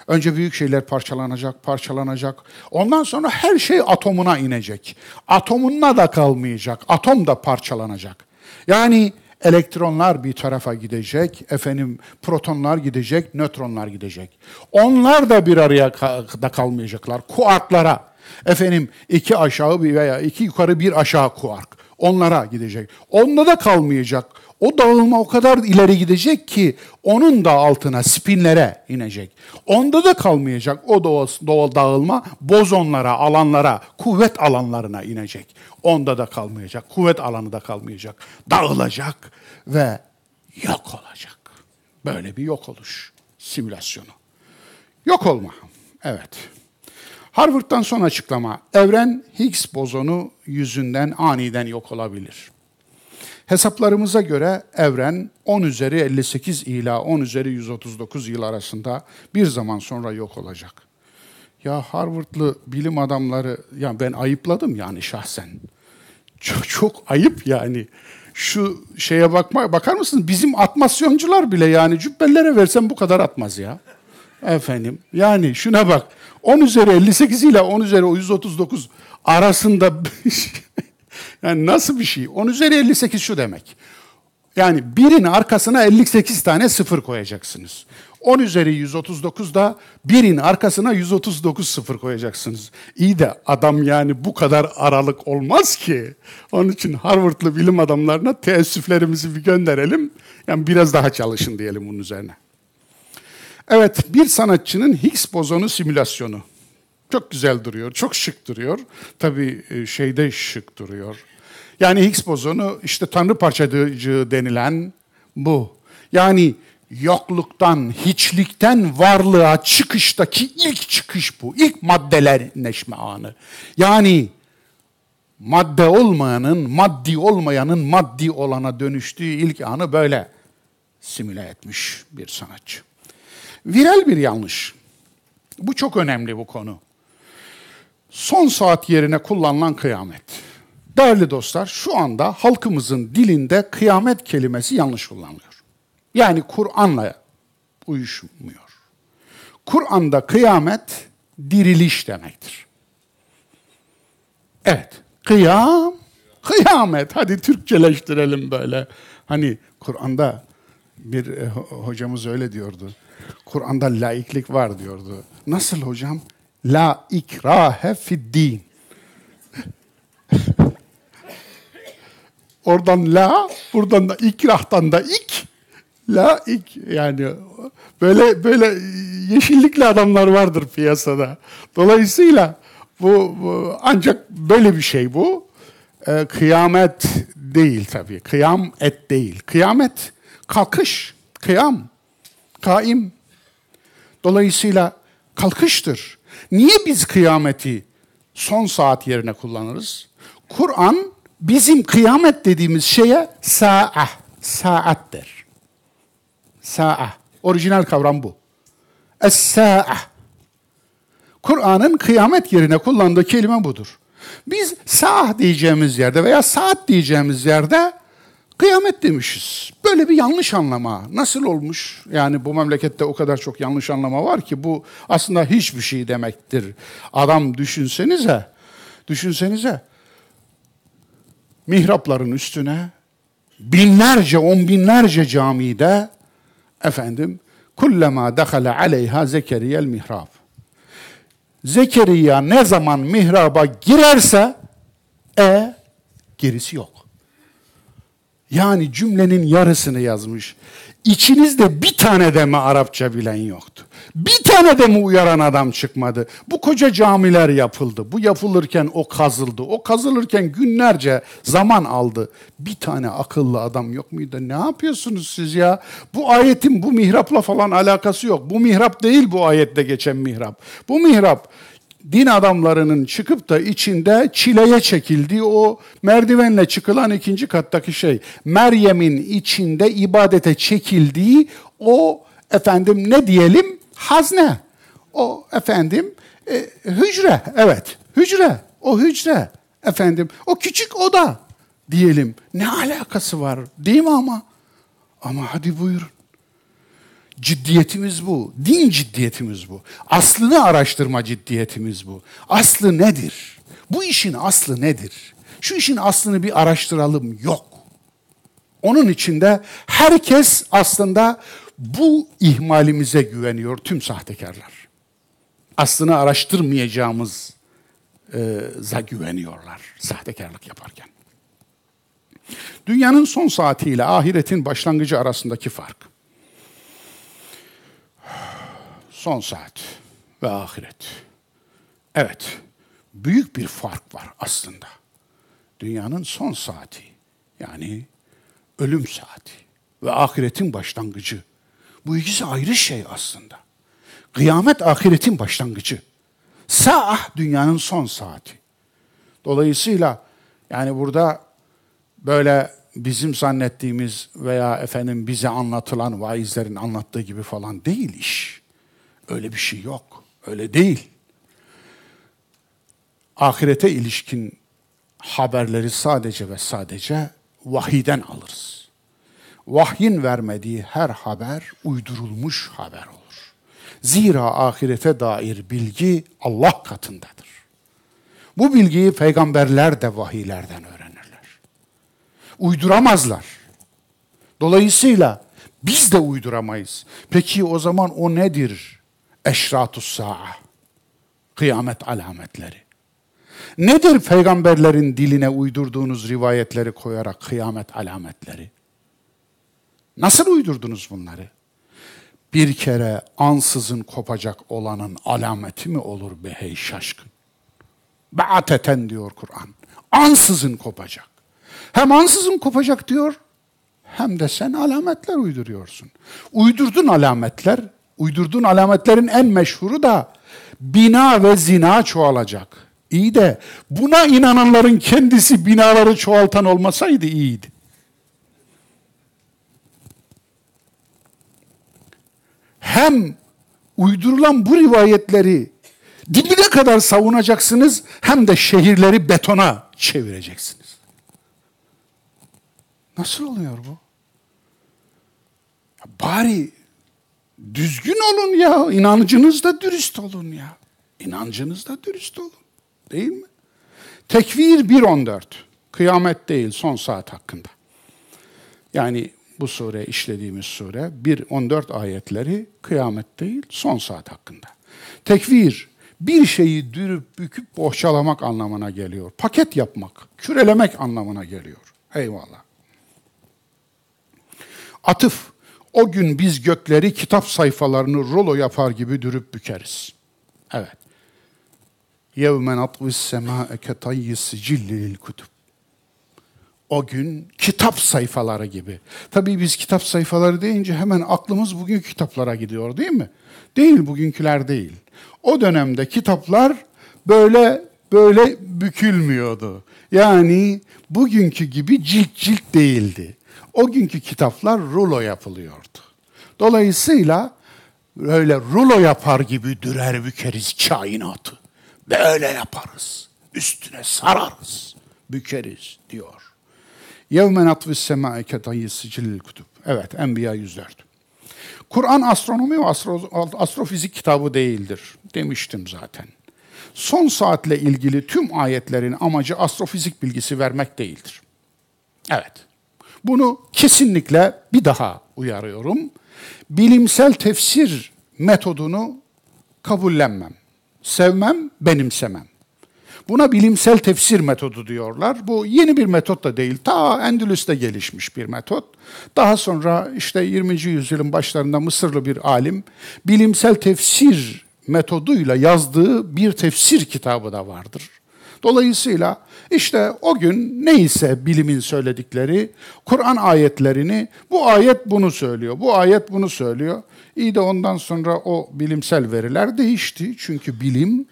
Önce büyük şeyler parçalanacak, parçalanacak. Ondan sonra her şey atomuna inecek. Atomuna da kalmayacak. Atom da parçalanacak. Yani elektronlar bir tarafa gidecek, efendim protonlar gidecek, nötronlar gidecek. Onlar da bir araya da kalmayacaklar. Kuarklara, efendim iki aşağı veya iki yukarı bir aşağı kuark. Onlara gidecek. Onda da kalmayacak. O dağılma o kadar ileri gidecek ki onun da altına spinlere inecek. Onda da kalmayacak o doğal dağılma bozonlara, alanlara, kuvvet alanlarına inecek. Onda da kalmayacak. Kuvvet alanı da kalmayacak. Dağılacak ve yok olacak. Böyle bir yok oluş simülasyonu. Yok olma. Evet. Harvard'dan son açıklama. Evren Higgs bozonu yüzünden aniden yok olabilir. Hesaplarımıza göre evren 10 üzeri 58 ila 10 üzeri 139 yıl arasında bir zaman sonra yok olacak. Ya Harvard'lı bilim adamları, ya ben ayıpladım yani şahsen. Çok, çok ayıp yani. Şu şeye bakma, bakar mısınız? Bizim atmasyoncular bile yani cübbellere versen bu kadar atmaz ya. Efendim yani şuna bak. 10 üzeri 58 ile 10 üzeri 139 arasında yani nasıl bir şey? 10 üzeri 58 şu demek. Yani birin arkasına 58 tane sıfır koyacaksınız. 10 üzeri 139 da birin arkasına 139 sıfır koyacaksınız. İyi de adam yani bu kadar aralık olmaz ki. Onun için Harvard'lı bilim adamlarına teessüflerimizi bir gönderelim. Yani biraz daha çalışın diyelim bunun üzerine. Evet, bir sanatçının Higgs bozonu simülasyonu. Çok güzel duruyor, çok şık duruyor. Tabii e, şeyde şık duruyor. Yani Higgs bozonu işte tanrı parçacığı denilen bu. Yani yokluktan, hiçlikten varlığa çıkıştaki ilk çıkış bu. İlk maddelerleşme anı. Yani madde olmayanın, maddi olmayanın maddi olana dönüştüğü ilk anı böyle simüle etmiş bir sanatçı. Viral bir yanlış. Bu çok önemli bu konu. Son saat yerine kullanılan kıyamet. Değerli dostlar, şu anda halkımızın dilinde kıyamet kelimesi yanlış kullanılıyor. Yani Kur'an'la uyuşmuyor. Kur'an'da kıyamet diriliş demektir. Evet, kıyam, kıyamet. Hadi Türkçeleştirelim böyle. Hani Kur'an'da bir e, hocamız öyle diyordu. Kur'an'da laiklik var diyordu. Nasıl hocam? La ikrahe fid din. Oradan la, buradan da ikrahtan da ik. La ik yani böyle böyle yeşillikli adamlar vardır piyasada. Dolayısıyla bu, bu ancak böyle bir şey bu. Ee, kıyamet değil tabii. Kıyam et değil. Kıyamet kalkış, kıyam, kaim. Dolayısıyla kalkıştır. Niye biz kıyameti son saat yerine kullanırız? Kur'an bizim kıyamet dediğimiz şeye sa'a, saat der. Sa'a. Orijinal kavram bu. Es-sa'a. Kur'an'ın kıyamet yerine kullandığı kelime budur. Biz sa'ah diyeceğimiz yerde veya saat diyeceğimiz yerde Kıyamet demişiz. Böyle bir yanlış anlama. Nasıl olmuş? Yani bu memlekette o kadar çok yanlış anlama var ki bu aslında hiçbir şey demektir. Adam düşünsenize, düşünsenize. Mihrapların üstüne binlerce, on binlerce camide efendim kullema dakhala aleyha zekeriyel mihrab. Zekeriya ne zaman mihraba girerse e gerisi yok. Yani cümlenin yarısını yazmış. İçinizde bir tane de mi Arapça bilen yoktu? Bir tane de mi uyaran adam çıkmadı? Bu koca camiler yapıldı. Bu yapılırken o kazıldı. O kazılırken günlerce zaman aldı. Bir tane akıllı adam yok muydu? Ne yapıyorsunuz siz ya? Bu ayetin bu mihrapla falan alakası yok. Bu mihrap değil bu ayette geçen mihrap. Bu mihrap din adamlarının çıkıp da içinde çileye çekildiği o merdivenle çıkılan ikinci kattaki şey. Meryem'in içinde ibadete çekildiği o efendim ne diyelim hazne. O efendim e, hücre evet hücre o hücre efendim o küçük oda diyelim. Ne alakası var değil mi ama? Ama hadi buyurun. Ciddiyetimiz bu. Din ciddiyetimiz bu. Aslını araştırma ciddiyetimiz bu. Aslı nedir? Bu işin aslı nedir? Şu işin aslını bir araştıralım. Yok. Onun içinde herkes aslında bu ihmalimize güveniyor tüm sahtekarlar. Aslını araştırmayacağımıza güveniyorlar sahtekarlık yaparken. Dünyanın son saatiyle ahiretin başlangıcı arasındaki fark. Son saat ve ahiret. Evet, büyük bir fark var aslında. Dünyanın son saati, yani ölüm saati ve ahiretin başlangıcı. Bu ikisi ayrı şey aslında. Kıyamet ahiretin başlangıcı. Saah dünyanın son saati. Dolayısıyla yani burada böyle bizim zannettiğimiz veya efendim bize anlatılan vaizlerin anlattığı gibi falan değil iş. Öyle bir şey yok. Öyle değil. Ahirete ilişkin haberleri sadece ve sadece vahiden alırız. Vahyin vermediği her haber uydurulmuş haber olur. Zira ahirete dair bilgi Allah katındadır. Bu bilgiyi peygamberler de vahiylerden öğrenirler. Uyduramazlar. Dolayısıyla biz de uyduramayız. Peki o zaman o nedir? Eşratus sa'a. Kıyamet alametleri. Nedir peygamberlerin diline uydurduğunuz rivayetleri koyarak kıyamet alametleri? Nasıl uydurdunuz bunları? Bir kere ansızın kopacak olanın alameti mi olur be hey şaşkın? Be'ateten diyor Kur'an. Ansızın kopacak. Hem ansızın kopacak diyor, hem de sen alametler uyduruyorsun. Uydurdun alametler, uydurduğun alametlerin en meşhuru da bina ve zina çoğalacak. İyi de buna inananların kendisi binaları çoğaltan olmasaydı iyiydi. Hem uydurulan bu rivayetleri dibine kadar savunacaksınız hem de şehirleri betona çevireceksiniz. Nasıl oluyor bu? Bari düzgün olun ya, inancınızda dürüst olun ya. İnancınızda dürüst olun. Değil mi? Tekvir 1.14. Kıyamet değil, son saat hakkında. Yani bu sure işlediğimiz sure 1.14 ayetleri kıyamet değil, son saat hakkında. Tekvir bir şeyi dürüp büküp bohçalamak anlamına geliyor. Paket yapmak, kürelemek anlamına geliyor. Eyvallah. Atıf, o gün biz gökleri kitap sayfalarını rolo yapar gibi dürüp bükeriz. Evet. يَوْمَ نَطْوِ السَّمَاءَ كَطَيِّ السِّجِلِّ لِلْكُتُبِ O gün kitap sayfaları gibi. Tabii biz kitap sayfaları deyince hemen aklımız bugün kitaplara gidiyor değil mi? Değil, bugünküler değil. O dönemde kitaplar böyle böyle bükülmüyordu. Yani bugünkü gibi cilt cilt değildi. O günkü kitaplar rulo yapılıyordu. Dolayısıyla böyle rulo yapar gibi dürer bükeriz kainatı. Böyle yaparız. Üstüne sararız. Bükeriz diyor. Yevme natvis semâe ketayyi sicillil kutub. Evet, Enbiya 104. Kur'an astronomi ve astro, astrofizik kitabı değildir demiştim zaten. Son saatle ilgili tüm ayetlerin amacı astrofizik bilgisi vermek değildir. Evet. Bunu kesinlikle bir daha uyarıyorum. Bilimsel tefsir metodunu kabullenmem sevmem, benimsemem. Buna bilimsel tefsir metodu diyorlar. Bu yeni bir metot da değil. Ta Endülüs'te gelişmiş bir metot. Daha sonra işte 20. yüzyılın başlarında Mısırlı bir alim bilimsel tefsir metoduyla yazdığı bir tefsir kitabı da vardır. Dolayısıyla işte o gün neyse bilimin söyledikleri Kur'an ayetlerini bu ayet bunu söylüyor, bu ayet bunu söylüyor. İyi de ondan sonra o bilimsel veriler değişti. Çünkü bilim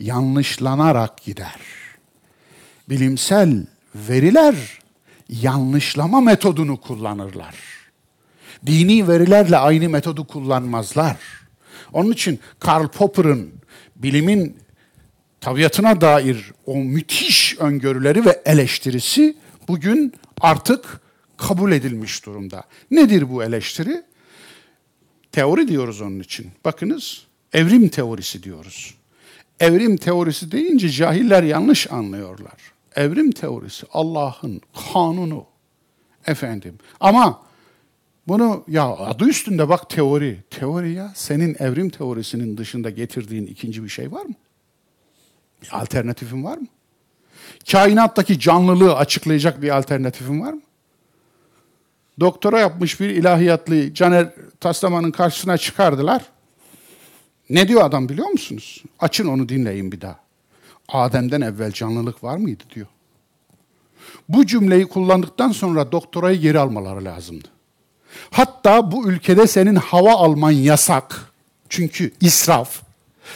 yanlışlanarak gider. Bilimsel veriler yanlışlama metodunu kullanırlar. Dini verilerle aynı metodu kullanmazlar. Onun için Karl Popper'ın bilimin tabiatına dair o müthiş öngörüleri ve eleştirisi bugün artık kabul edilmiş durumda. Nedir bu eleştiri? Teori diyoruz onun için. Bakınız evrim teorisi diyoruz. Evrim teorisi deyince cahiller yanlış anlıyorlar. Evrim teorisi Allah'ın kanunu. Efendim. Ama bunu ya adı üstünde bak teori. Teori ya senin evrim teorisinin dışında getirdiğin ikinci bir şey var mı? Bir alternatifin var mı? Kainattaki canlılığı açıklayacak bir alternatifin var mı? Doktora yapmış bir ilahiyatlı Caner Taslaman'ın karşısına çıkardılar. Ne diyor adam biliyor musunuz? Açın onu dinleyin bir daha. Adem'den evvel canlılık var mıydı diyor. Bu cümleyi kullandıktan sonra doktorayı geri almaları lazımdı. Hatta bu ülkede senin hava alman yasak. Çünkü israf.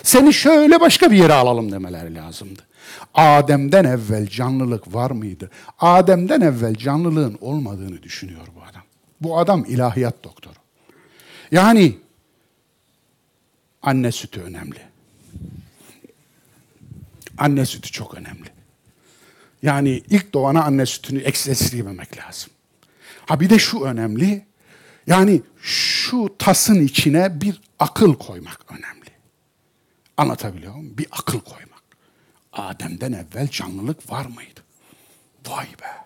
Seni şöyle başka bir yere alalım demeleri lazımdı. Adem'den evvel canlılık var mıydı? Adem'den evvel canlılığın olmadığını düşünüyor bu adam. Bu adam ilahiyat doktoru. Yani anne sütü önemli. Anne sütü çok önemli. Yani ilk doğana anne sütünü esirgememek lazım. Ha bir de şu önemli. Yani şu tasın içine bir akıl koymak önemli. Anlatabiliyor muyum? Bir akıl koymak. Adem'den evvel canlılık var mıydı? Vay be.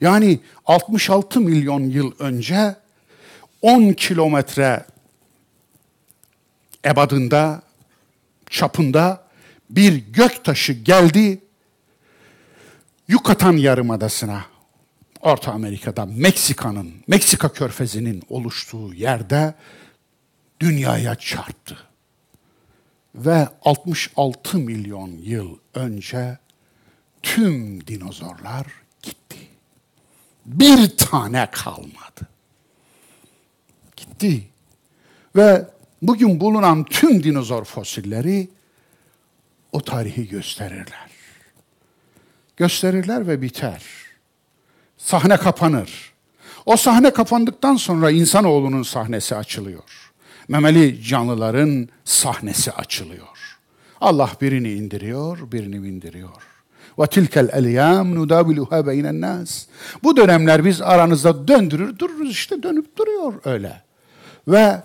Yani 66 milyon yıl önce 10 kilometre ebadında, çapında bir gök taşı geldi Yucatan Yarımadası'na, Orta Amerika'da, Meksika'nın, Meksika körfezinin oluştuğu yerde dünyaya çarptı. Ve 66 milyon yıl önce tüm dinozorlar gitti. Bir tane kalmadı. Gitti. Ve bugün bulunan tüm dinozor fosilleri o tarihi gösterirler. Gösterirler ve biter. Sahne kapanır. O sahne kapandıktan sonra insanoğlunun sahnesi açılıyor. Memeli canlıların sahnesi açılıyor. Allah birini indiriyor, birini indiriyor. Ve tilkel eyyam nudaviluha beynen nas. Bu dönemler biz aranızda döndürür dururuz işte dönüp duruyor öyle. Ve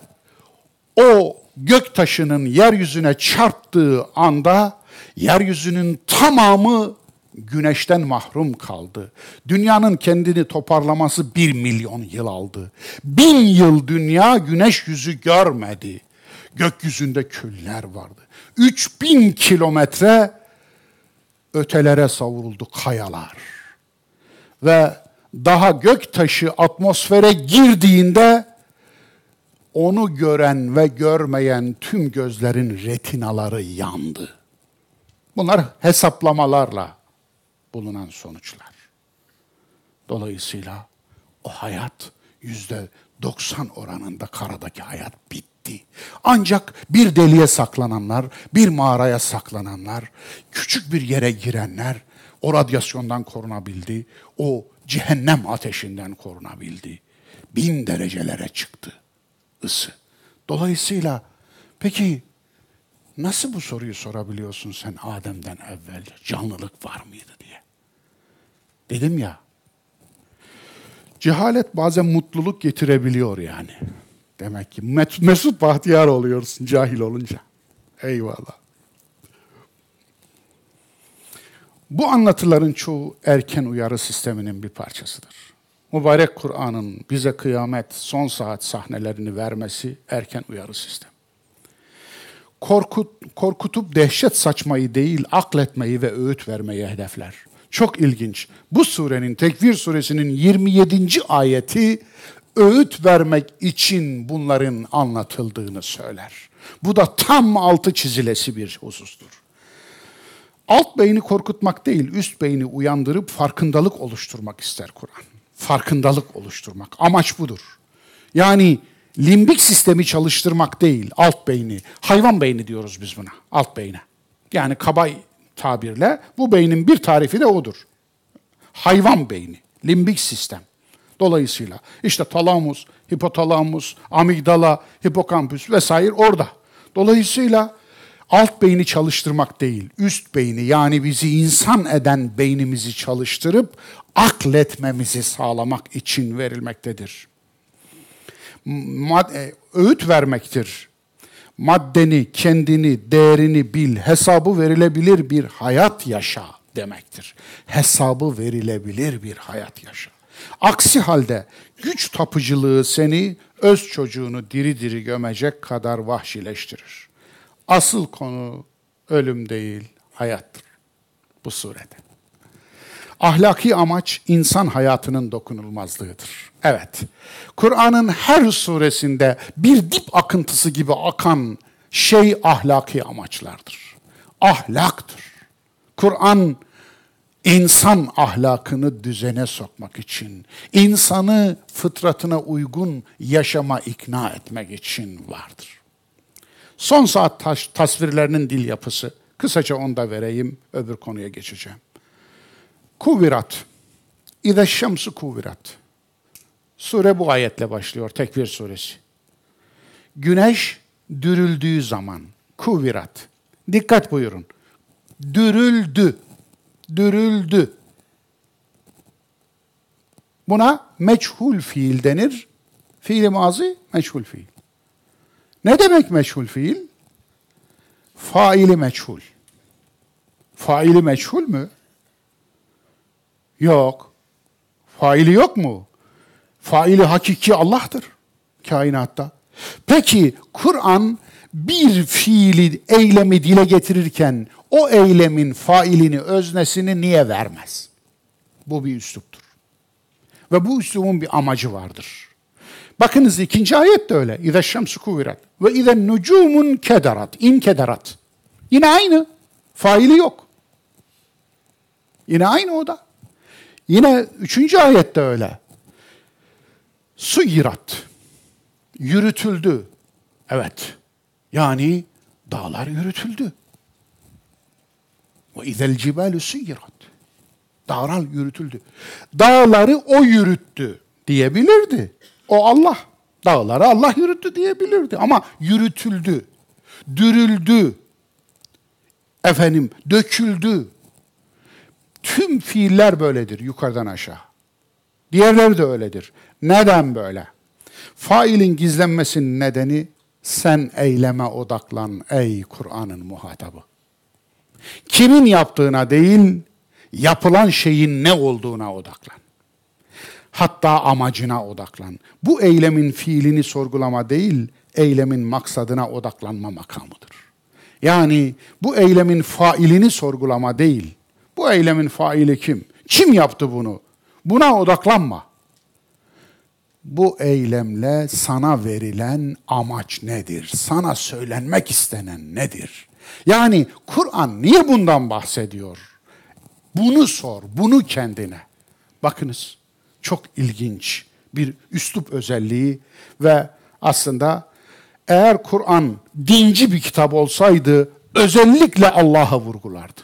o gök taşının yeryüzüne çarptığı anda yeryüzünün tamamı güneşten mahrum kaldı. Dünyanın kendini toparlaması bir milyon yıl aldı. Bin yıl dünya güneş yüzü görmedi. Gökyüzünde küller vardı. Üç bin kilometre ötelere savruldu kayalar. Ve daha gök taşı atmosfere girdiğinde onu gören ve görmeyen tüm gözlerin retinaları yandı. Bunlar hesaplamalarla bulunan sonuçlar. Dolayısıyla o hayat yüzde 90 oranında karadaki hayat bitti. Ancak bir deliğe saklananlar, bir mağaraya saklananlar, küçük bir yere girenler o radyasyondan korunabildi, o cehennem ateşinden korunabildi. Bin derecelere çıktı ısı. Dolayısıyla peki nasıl bu soruyu sorabiliyorsun sen Adem'den evvel canlılık var mıydı? Dedim ya, cehalet bazen mutluluk getirebiliyor yani. Demek ki mesut bahtiyar oluyorsun cahil olunca. Eyvallah. Bu anlatıların çoğu erken uyarı sisteminin bir parçasıdır. Mübarek Kur'an'ın bize kıyamet son saat sahnelerini vermesi erken uyarı sistemi. Korkut, korkutup dehşet saçmayı değil, akletmeyi ve öğüt vermeyi hedefler. Çok ilginç. Bu surenin, Tekvir suresinin 27. ayeti öğüt vermek için bunların anlatıldığını söyler. Bu da tam altı çizilesi bir husustur. Alt beyni korkutmak değil, üst beyni uyandırıp farkındalık oluşturmak ister Kur'an. Farkındalık oluşturmak. Amaç budur. Yani limbik sistemi çalıştırmak değil, alt beyni. Hayvan beyni diyoruz biz buna, alt beyne. Yani kabay tabirle bu beynin bir tarifi de odur. Hayvan beyni, limbik sistem. Dolayısıyla işte talamus, hipotalamus, amigdala, hipokampüs vesaire orada. Dolayısıyla alt beyni çalıştırmak değil, üst beyni yani bizi insan eden beynimizi çalıştırıp akletmemizi sağlamak için verilmektedir. E, öğüt vermektir. Maddeni, kendini, değerini bil, hesabı verilebilir bir hayat yaşa demektir. Hesabı verilebilir bir hayat yaşa. Aksi halde güç tapıcılığı seni öz çocuğunu diri diri gömecek kadar vahşileştirir. Asıl konu ölüm değil, hayattır. bu surede. Ahlaki amaç insan hayatının dokunulmazlığıdır. Evet, Kur'an'ın her suresinde bir dip akıntısı gibi akan şey ahlaki amaçlardır. Ahlaktır. Kur'an insan ahlakını düzene sokmak için, insanı fıtratına uygun yaşama ikna etmek için vardır. Son saat tasvirlerinin dil yapısı. Kısaca onu da vereyim, öbür konuya geçeceğim. Kuvirat. İze şemsu kuvirat. Sure bu ayetle başlıyor, Tekvir suresi. Güneş dürüldüğü zaman, kuvirat. Dikkat buyurun. Dürüldü dürüldü. Buna meçhul fiil denir. Fiili mazi meçhul fiil. Ne demek meçhul fiil? Faili meçhul. Faili meçhul mü? Yok. Faili yok mu? Faili hakiki Allah'tır kainatta. Peki Kur'an bir fiili, eylemi dile getirirken o eylemin failini, öznesini niye vermez? Bu bir üsluptur. Ve bu üslubun bir amacı vardır. Bakınız ikinci ayet de öyle. İze şemsu kuvirat ve ize nucumun kederat, in kederat. Yine aynı. Faili yok. Yine aynı o da. Yine üçüncü ayette öyle. Suyirat. Yürütüldü. Evet. Yani dağlar yürütüldü. Ve izel cibalu suyirat. Dağlar yürütüldü. Dağları o yürüttü diyebilirdi. O Allah. Dağları Allah yürüttü diyebilirdi. Ama yürütüldü. Dürüldü. Efendim döküldü. Tüm fiiller böyledir yukarıdan aşağı. Diğerleri de öyledir. Neden böyle? Failin gizlenmesinin nedeni sen eyleme odaklan ey Kur'an'ın muhatabı. Kimin yaptığına değil, yapılan şeyin ne olduğuna odaklan. Hatta amacına odaklan. Bu eylemin fiilini sorgulama değil, eylemin maksadına odaklanma makamıdır. Yani bu eylemin failini sorgulama değil, bu eylemin faili kim? Kim yaptı bunu? Buna odaklanma bu eylemle sana verilen amaç nedir? Sana söylenmek istenen nedir? Yani Kur'an niye bundan bahsediyor? Bunu sor, bunu kendine. Bakınız çok ilginç bir üslup özelliği ve aslında eğer Kur'an dinci bir kitap olsaydı özellikle Allah'a vurgulardı.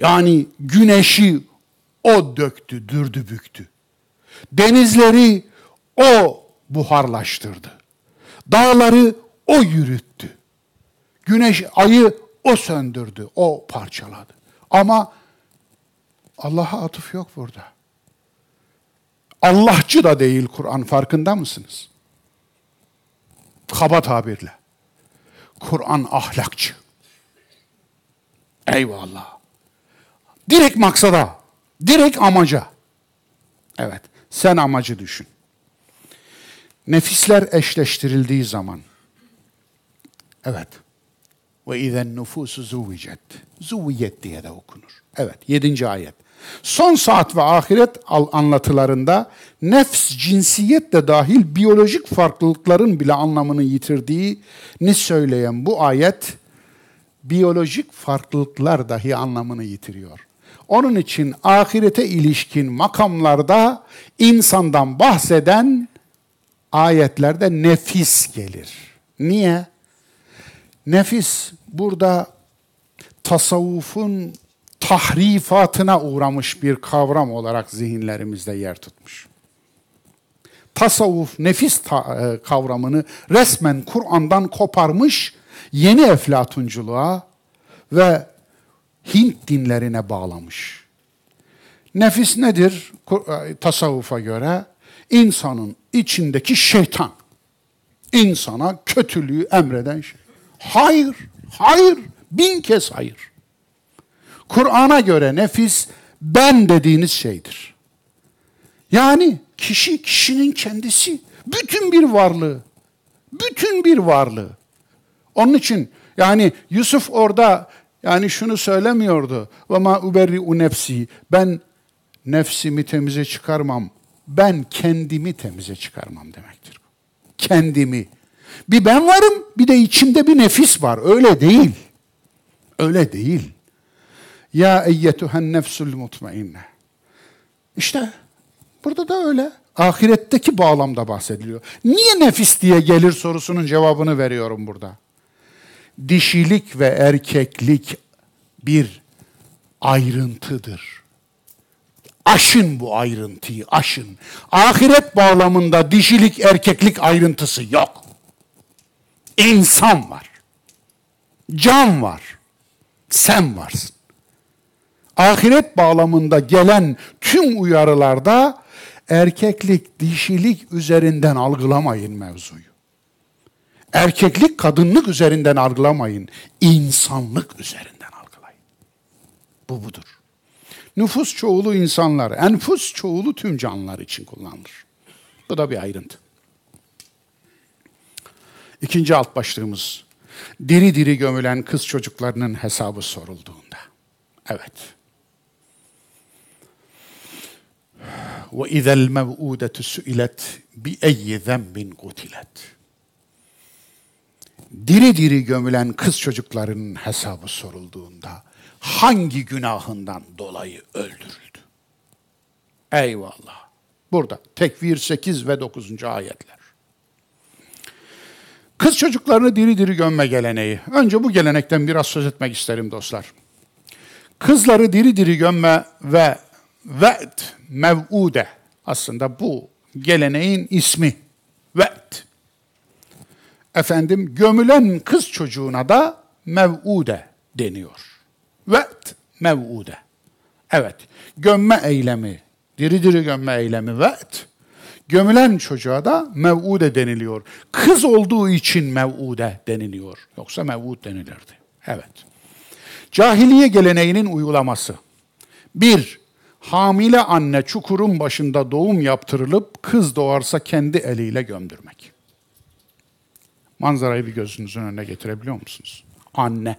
Yani güneşi o döktü, dürdü, büktü. Denizleri o buharlaştırdı. Dağları o yürüttü. Güneş, ayı o söndürdü, o parçaladı. Ama Allah'a atıf yok burada. Allahçı da değil Kur'an farkında mısınız? Kaba tabirle. Kur'an ahlakçı. Eyvallah. Direkt maksada, direkt amaca. Evet. Sen amacı düşün. Nefisler eşleştirildiği zaman, evet, ve izen nüfusu zuvicet, zuviyet diye de okunur. Evet, yedinci ayet. Son saat ve ahiret anlatılarında nefs, cinsiyet de dahil biyolojik farklılıkların bile anlamını yitirdiğini söyleyen bu ayet, biyolojik farklılıklar dahi anlamını yitiriyor. Onun için ahirete ilişkin makamlarda insandan bahseden ayetlerde nefis gelir. Niye? Nefis burada tasavvufun tahrifatına uğramış bir kavram olarak zihinlerimizde yer tutmuş. Tasavvuf nefis ta- e, kavramını resmen Kur'an'dan koparmış, yeni eflatunculuğa ve Hint dinlerine bağlamış. Nefis nedir e, tasavvufa göre? İnsanın içindeki şeytan. İnsana kötülüğü emreden şey. Hayır, hayır, bin kez hayır. Kur'an'a göre nefis ben dediğiniz şeydir. Yani kişi kişinin kendisi, bütün bir varlığı, bütün bir varlığı. Onun için yani Yusuf orada Yani şunu söylemiyordu. Ve ma uberri'u nefsi. Ben nefsimi temize çıkarmam. Ben kendimi temize çıkarmam demektir. Kendimi. Bir ben varım, bir de içimde bir nefis var. Öyle değil. Öyle değil. Ya eyyetühen nefsul mutmainne. İşte burada da öyle. Ahiretteki bağlamda bahsediliyor. Niye nefis diye gelir sorusunun cevabını veriyorum burada. Dişilik ve erkeklik bir ayrıntıdır. Aşın bu ayrıntıyı, aşın. Ahiret bağlamında dişilik, erkeklik ayrıntısı yok. İnsan var. Can var. Sen varsın. Ahiret bağlamında gelen tüm uyarılarda erkeklik, dişilik üzerinden algılamayın mevzuyu. Erkeklik kadınlık üzerinden algılamayın. İnsanlık üzerinden algılayın. Bu budur. Nüfus çoğulu insanlar, enfus çoğulu tüm canlılar için kullanılır. Bu da bir ayrıntı. İkinci alt başlığımız, diri diri gömülen kız çocuklarının hesabı sorulduğunda. Evet. Ve izel mev'udetü su'ilet bi eyyi. Diri diri gömülen kız çocuklarının hesabı sorulduğunda hangi günahından dolayı öldürüldü? Eyvallah. Burada tekvir 8 ve 9. ayetler. Kız çocuklarını diri diri gömme geleneği. Önce bu gelenekten biraz söz etmek isterim dostlar. Kızları diri diri gömme ve ve't mev'ude aslında bu geleneğin ismi. Efendim gömülen kız çocuğuna da mev'ude deniyor. Ve't mev'ude. Evet, gömme eylemi, diri diri gömme eylemi ve't. Gömülen çocuğa da mev'ude deniliyor. Kız olduğu için mev'ude deniliyor. Yoksa mev'ud denilirdi. Evet. Cahiliye geleneğinin uygulaması. Bir, hamile anne çukurun başında doğum yaptırılıp kız doğarsa kendi eliyle gömdürmek. Manzarayı bir gözünüzün önüne getirebiliyor musunuz? Anne.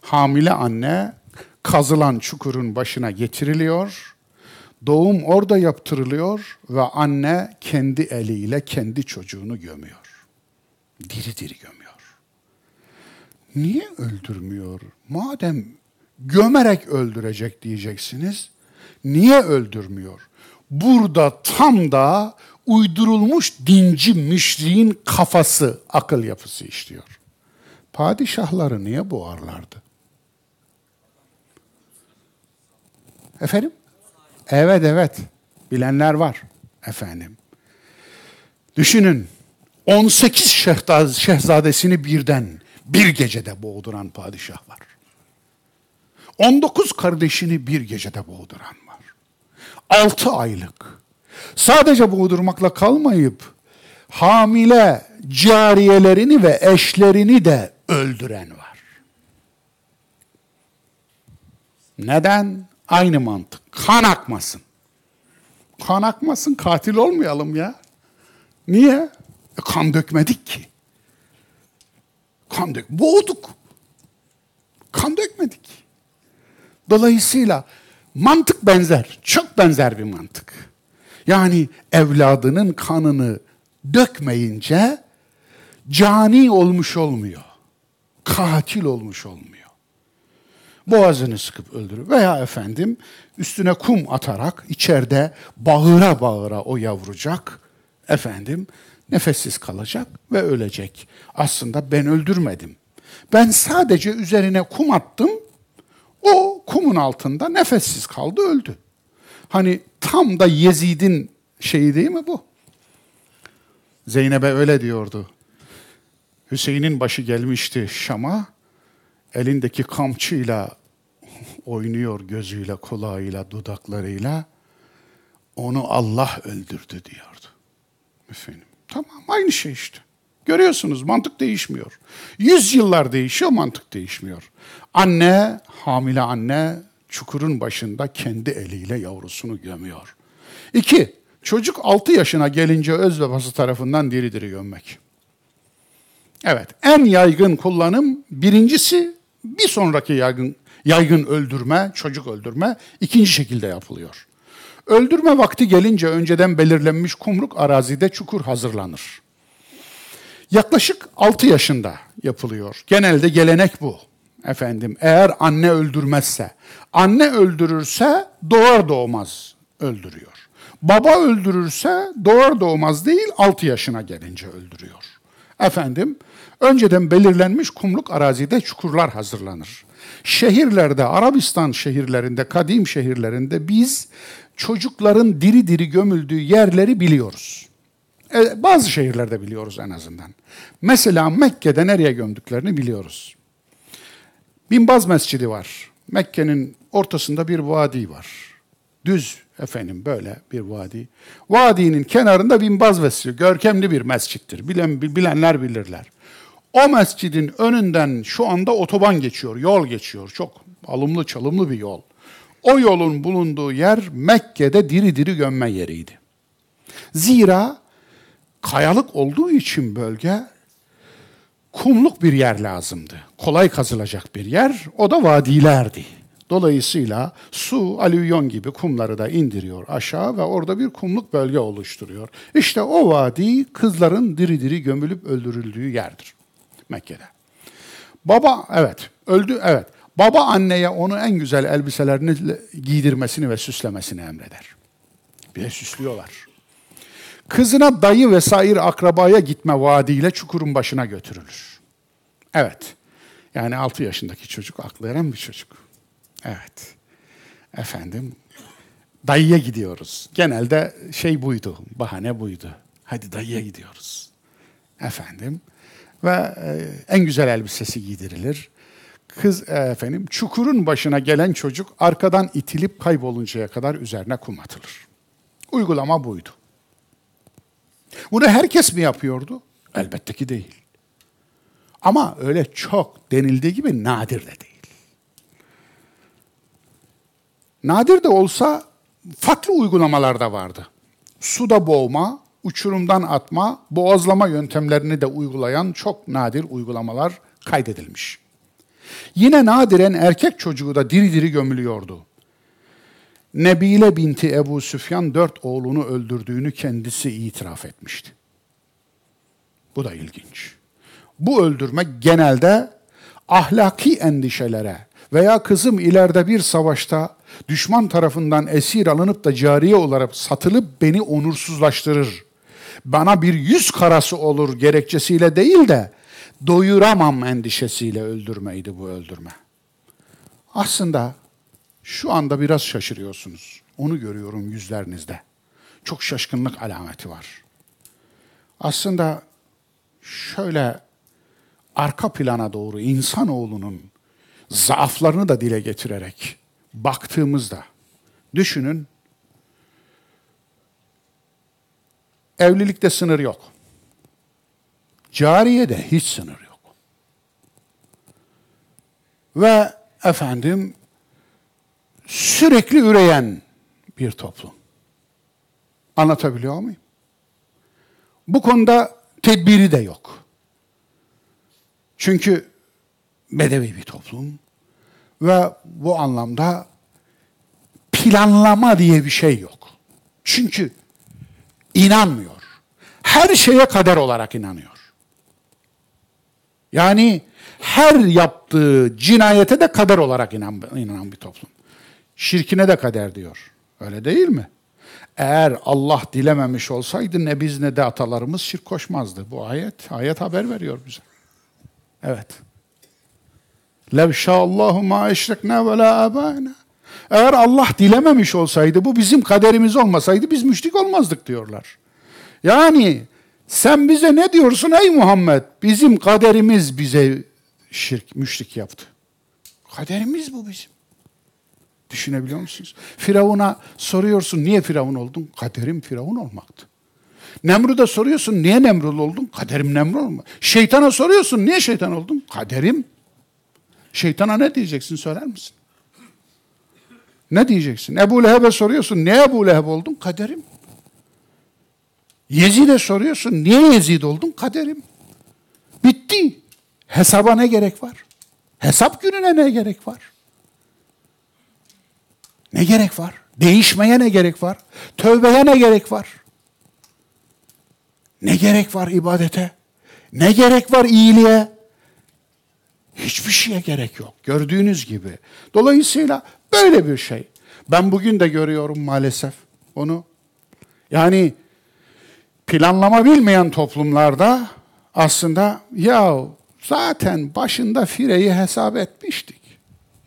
Hamile anne kazılan çukurun başına getiriliyor. Doğum orada yaptırılıyor ve anne kendi eliyle kendi çocuğunu gömüyor. Diri diri gömüyor. Niye öldürmüyor? Madem gömerek öldürecek diyeceksiniz. Niye öldürmüyor? Burada tam da uydurulmuş dinci müşriğin kafası, akıl yapısı işliyor. Padişahları niye boğarlardı? Efendim? Evet evet. Bilenler var efendim. Düşünün 18 şehzadesini birden bir gecede boğduran padişah var. 19 kardeşini bir gecede boğduran var. 6 aylık. Sadece boğdurmakla kalmayıp hamile cariyelerini ve eşlerini de öldüren var. Neden? Aynı mantık. Kan akmasın. Kan akmasın, katil olmayalım ya. Niye? E, kan dökmedik ki. Kan dök, boğduk. Kan dökmedik. Dolayısıyla mantık benzer, çok benzer bir mantık. Yani evladının kanını dökmeyince cani olmuş olmuyor. Katil olmuş olmuyor. Boğazını sıkıp öldürür. Veya efendim üstüne kum atarak içeride bağıra bağıra o yavrucak efendim nefessiz kalacak ve ölecek. Aslında ben öldürmedim. Ben sadece üzerine kum attım. O kumun altında nefessiz kaldı, öldü. Hani tam da Yezid'in şeyi değil mi bu? Zeynep'e öyle diyordu. Hüseyin'in başı gelmişti Şam'a. Elindeki kamçıyla oynuyor gözüyle, kulağıyla, dudaklarıyla. Onu Allah öldürdü diyordu. Efendim. Tamam aynı şey işte. Görüyorsunuz mantık değişmiyor. Yüz yıllar değişiyor mantık değişmiyor. Anne, hamile anne çukurun başında kendi eliyle yavrusunu gömüyor. İki, çocuk altı yaşına gelince öz babası tarafından diri diri gömmek. Evet, en yaygın kullanım birincisi bir sonraki yaygın, yaygın öldürme, çocuk öldürme ikinci şekilde yapılıyor. Öldürme vakti gelince önceden belirlenmiş kumruk arazide çukur hazırlanır. Yaklaşık 6 yaşında yapılıyor. Genelde gelenek bu. Efendim eğer anne öldürmezse, anne öldürürse doğar doğmaz öldürüyor. Baba öldürürse doğar doğmaz değil 6 yaşına gelince öldürüyor. Efendim önceden belirlenmiş kumluk arazide çukurlar hazırlanır. Şehirlerde, Arabistan şehirlerinde, kadim şehirlerinde biz çocukların diri diri gömüldüğü yerleri biliyoruz. E, bazı şehirlerde biliyoruz en azından. Mesela Mekke'de nereye gömdüklerini biliyoruz. Binbaz Mescidi var. Mekke'nin ortasında bir vadi var. Düz efendim böyle bir vadi. Vadinin kenarında Binbaz Mescidi, görkemli bir mescittir. Bilen, bilenler bilirler. O mescidin önünden şu anda otoban geçiyor, yol geçiyor. Çok alımlı çalımlı bir yol. O yolun bulunduğu yer Mekke'de diri diri gömme yeriydi. Zira kayalık olduğu için bölge kumluk bir yer lazımdı. Kolay kazılacak bir yer, o da vadilerdi. Dolayısıyla su, alüvyon gibi kumları da indiriyor aşağı ve orada bir kumluk bölge oluşturuyor. İşte o vadi kızların diri diri gömülüp öldürüldüğü yerdir Mekke'de. Baba evet öldü evet. Baba anneye onu en güzel elbiselerini giydirmesini ve süslemesini emreder. Bir de süslüyorlar. Kızına dayı vesaire akrabaya gitme vaadiyle çukurun başına götürülür. Evet. Yani 6 yaşındaki çocuk aklı eren bir çocuk. Evet. Efendim dayıya gidiyoruz. Genelde şey buydu, bahane buydu. Hadi dayıya gidiyoruz. Efendim ve e, en güzel elbisesi giydirilir. Kız e, efendim çukurun başına gelen çocuk arkadan itilip kayboluncaya kadar üzerine kum atılır. Uygulama buydu. Bunu herkes mi yapıyordu? Elbette ki değil. Ama öyle çok denildiği gibi nadir de değil. Nadir de olsa farklı uygulamalar da vardı. Suda boğma, uçurumdan atma, boğazlama yöntemlerini de uygulayan çok nadir uygulamalar kaydedilmiş. Yine nadiren erkek çocuğu da diri diri gömülüyordu. Nebile binti Ebu Süfyan dört oğlunu öldürdüğünü kendisi itiraf etmişti. Bu da ilginç. Bu öldürme genelde ahlaki endişelere veya kızım ileride bir savaşta düşman tarafından esir alınıp da cariye olarak satılıp beni onursuzlaştırır. Bana bir yüz karası olur gerekçesiyle değil de doyuramam endişesiyle öldürmeydi bu öldürme. Aslında şu anda biraz şaşırıyorsunuz. Onu görüyorum yüzlerinizde. Çok şaşkınlık alameti var. Aslında şöyle arka plana doğru insanoğlunun zaaflarını da dile getirerek baktığımızda düşünün evlilikte sınır yok. Cariyede hiç sınır yok. Ve efendim sürekli üreyen bir toplum. Anlatabiliyor muyum? Bu konuda tedbiri de yok. Çünkü bedevi bir toplum ve bu anlamda planlama diye bir şey yok. Çünkü inanmıyor. Her şeye kader olarak inanıyor. Yani her yaptığı cinayete de kader olarak inan, inanan bir toplum. Şirkine de kader diyor. Öyle değil mi? Eğer Allah dilememiş olsaydı ne biz ne de atalarımız şirk koşmazdı. Bu ayet, ayet haber veriyor bize. Evet. Lev şaallahu ma eşrekna ve la. Eğer Allah dilememiş olsaydı, bu bizim kaderimiz olmasaydı biz müşrik olmazdık diyorlar. Yani sen bize ne diyorsun ey Muhammed? Bizim kaderimiz bize şirk, müşrik yaptı. Kaderimiz bu bizim. Düşünebiliyor musunuz? Firavun'a soruyorsun niye Firavun oldun? Kaderim Firavun olmaktı. Nemrut'a soruyorsun niye Nemrut oldun? Kaderim Nemrut olmak. Şeytana soruyorsun niye şeytan oldun? Kaderim. Şeytana ne diyeceksin söyler misin? Ne diyeceksin? Ebu Leheb'e soruyorsun niye Ebu Leheb oldun? Kaderim. Yezid'e soruyorsun niye Yezid oldun? Kaderim. Bitti. Hesaba ne gerek var? Hesap gününe ne gerek var? Ne gerek var? Değişmeye ne gerek var? Tövbeye ne gerek var? Ne gerek var ibadete? Ne gerek var iyiliğe? Hiçbir şeye gerek yok. Gördüğünüz gibi. Dolayısıyla böyle bir şey. Ben bugün de görüyorum maalesef onu. Yani planlama bilmeyen toplumlarda aslında ya zaten başında fireyi hesap etmiştik.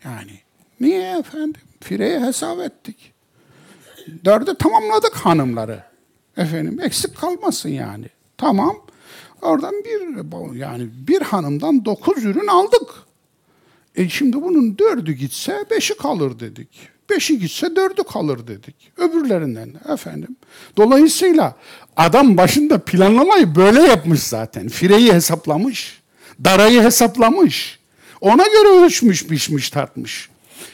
Yani niye efendim? Fireyi hesap ettik. Dörde tamamladık hanımları. Efendim eksik kalmasın yani. Tamam. Oradan bir yani bir hanımdan dokuz ürün aldık. E şimdi bunun dördü gitse beşi kalır dedik. Beşi gitse dördü kalır dedik. Öbürlerinden efendim. Dolayısıyla adam başında planlamayı böyle yapmış zaten. Fireyi hesaplamış. Darayı hesaplamış. Ona göre ölçmüş, biçmiş, tartmış.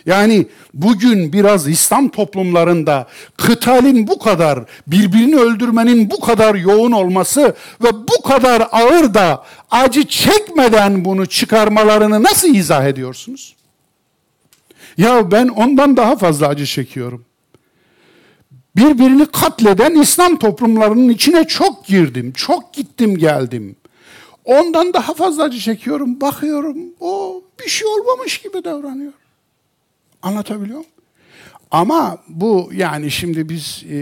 Yani bugün biraz İslam toplumlarında kıtalin bu kadar, birbirini öldürmenin bu kadar yoğun olması ve bu kadar ağır da acı çekmeden bunu çıkarmalarını nasıl izah ediyorsunuz? Ya ben ondan daha fazla acı çekiyorum. Birbirini katleden İslam toplumlarının içine çok girdim, çok gittim geldim. Ondan daha fazla acı çekiyorum, bakıyorum, o bir şey olmamış gibi davranıyor. Anlatabiliyor muyum? Ama bu yani şimdi biz e,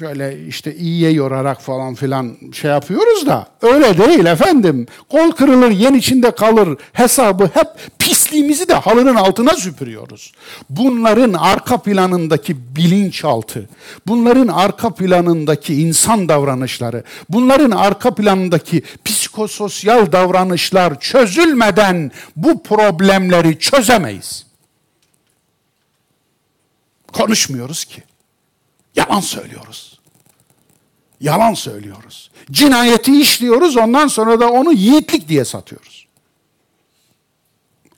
böyle işte iyiye yorarak falan filan şey yapıyoruz da öyle değil efendim. Kol kırılır yen içinde kalır hesabı hep pisliğimizi de halının altına süpürüyoruz. Bunların arka planındaki bilinçaltı, bunların arka planındaki insan davranışları, bunların arka planındaki psikososyal davranışlar çözülmeden bu problemleri çözemeyiz. Konuşmuyoruz ki. Yalan söylüyoruz. Yalan söylüyoruz. Cinayeti işliyoruz ondan sonra da onu yiğitlik diye satıyoruz.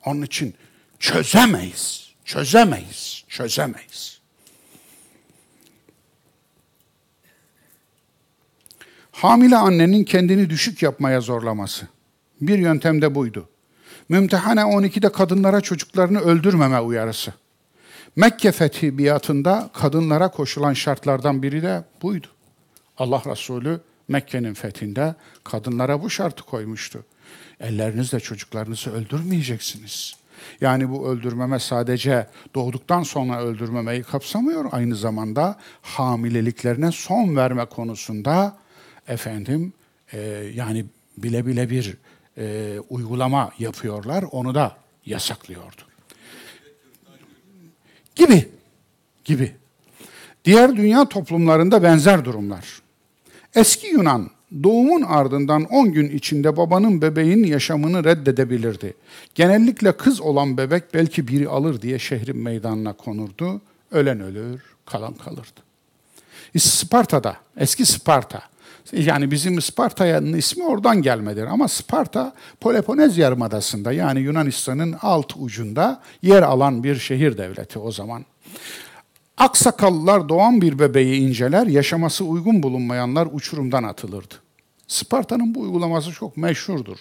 Onun için çözemeyiz. Çözemeyiz. Çözemeyiz. Hamile annenin kendini düşük yapmaya zorlaması. Bir yöntem de buydu. Mümtehane 12'de kadınlara çocuklarını öldürmeme uyarısı. Mekke fethi biatında kadınlara koşulan şartlardan biri de buydu. Allah Resulü Mekke'nin fethinde kadınlara bu şartı koymuştu. Ellerinizle çocuklarınızı öldürmeyeceksiniz. Yani bu öldürmeme sadece doğduktan sonra öldürmemeyi kapsamıyor. Aynı zamanda hamileliklerine son verme konusunda efendim e, yani bile bile bir e, uygulama yapıyorlar. Onu da yasaklıyordu gibi gibi. Diğer dünya toplumlarında benzer durumlar. Eski Yunan doğumun ardından 10 gün içinde babanın bebeğin yaşamını reddedebilirdi. Genellikle kız olan bebek belki biri alır diye şehrin meydanına konurdu. Ölen ölür, kalan kalırdı. Sparta'da, eski Sparta, yani bizim Sparta'nın ismi oradan gelmedir ama Sparta Peloponez Yarımadası'nda yani Yunanistan'ın alt ucunda yer alan bir şehir devleti o zaman. Aksakallılar doğan bir bebeği inceler, yaşaması uygun bulunmayanlar uçurumdan atılırdı. Sparta'nın bu uygulaması çok meşhurdur.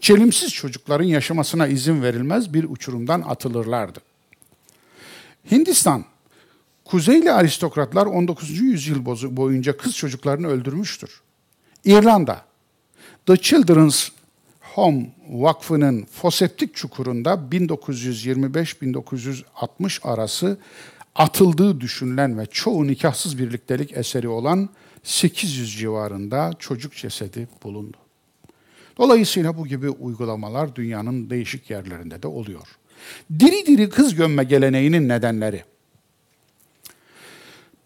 Çelimsiz çocukların yaşamasına izin verilmez bir uçurumdan atılırlardı. Hindistan, Kuzeyli aristokratlar 19. yüzyıl boyunca kız çocuklarını öldürmüştür. İrlanda, The Children's Home Vakfı'nın foseptik çukurunda 1925-1960 arası atıldığı düşünülen ve çoğu nikahsız birliktelik eseri olan 800 civarında çocuk cesedi bulundu. Dolayısıyla bu gibi uygulamalar dünyanın değişik yerlerinde de oluyor. Diri diri kız gömme geleneğinin nedenleri.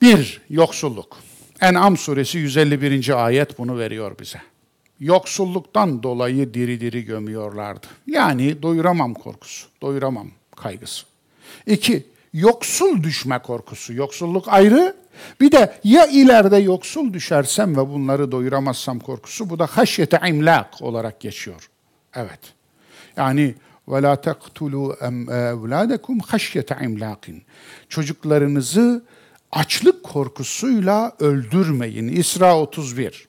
Bir, yoksulluk. En'am suresi 151. ayet bunu veriyor bize. Yoksulluktan dolayı diri diri gömüyorlardı. Yani doyuramam korkusu, doyuramam kaygısı. İki, yoksul düşme korkusu. Yoksulluk ayrı. Bir de ya ileride yoksul düşersem ve bunları doyuramazsam korkusu. Bu da haşyete imlak olarak geçiyor. Evet. Yani ve la tektulu evladekum haşyete imlakin. Çocuklarınızı açlık korkusuyla öldürmeyin. İsra 31.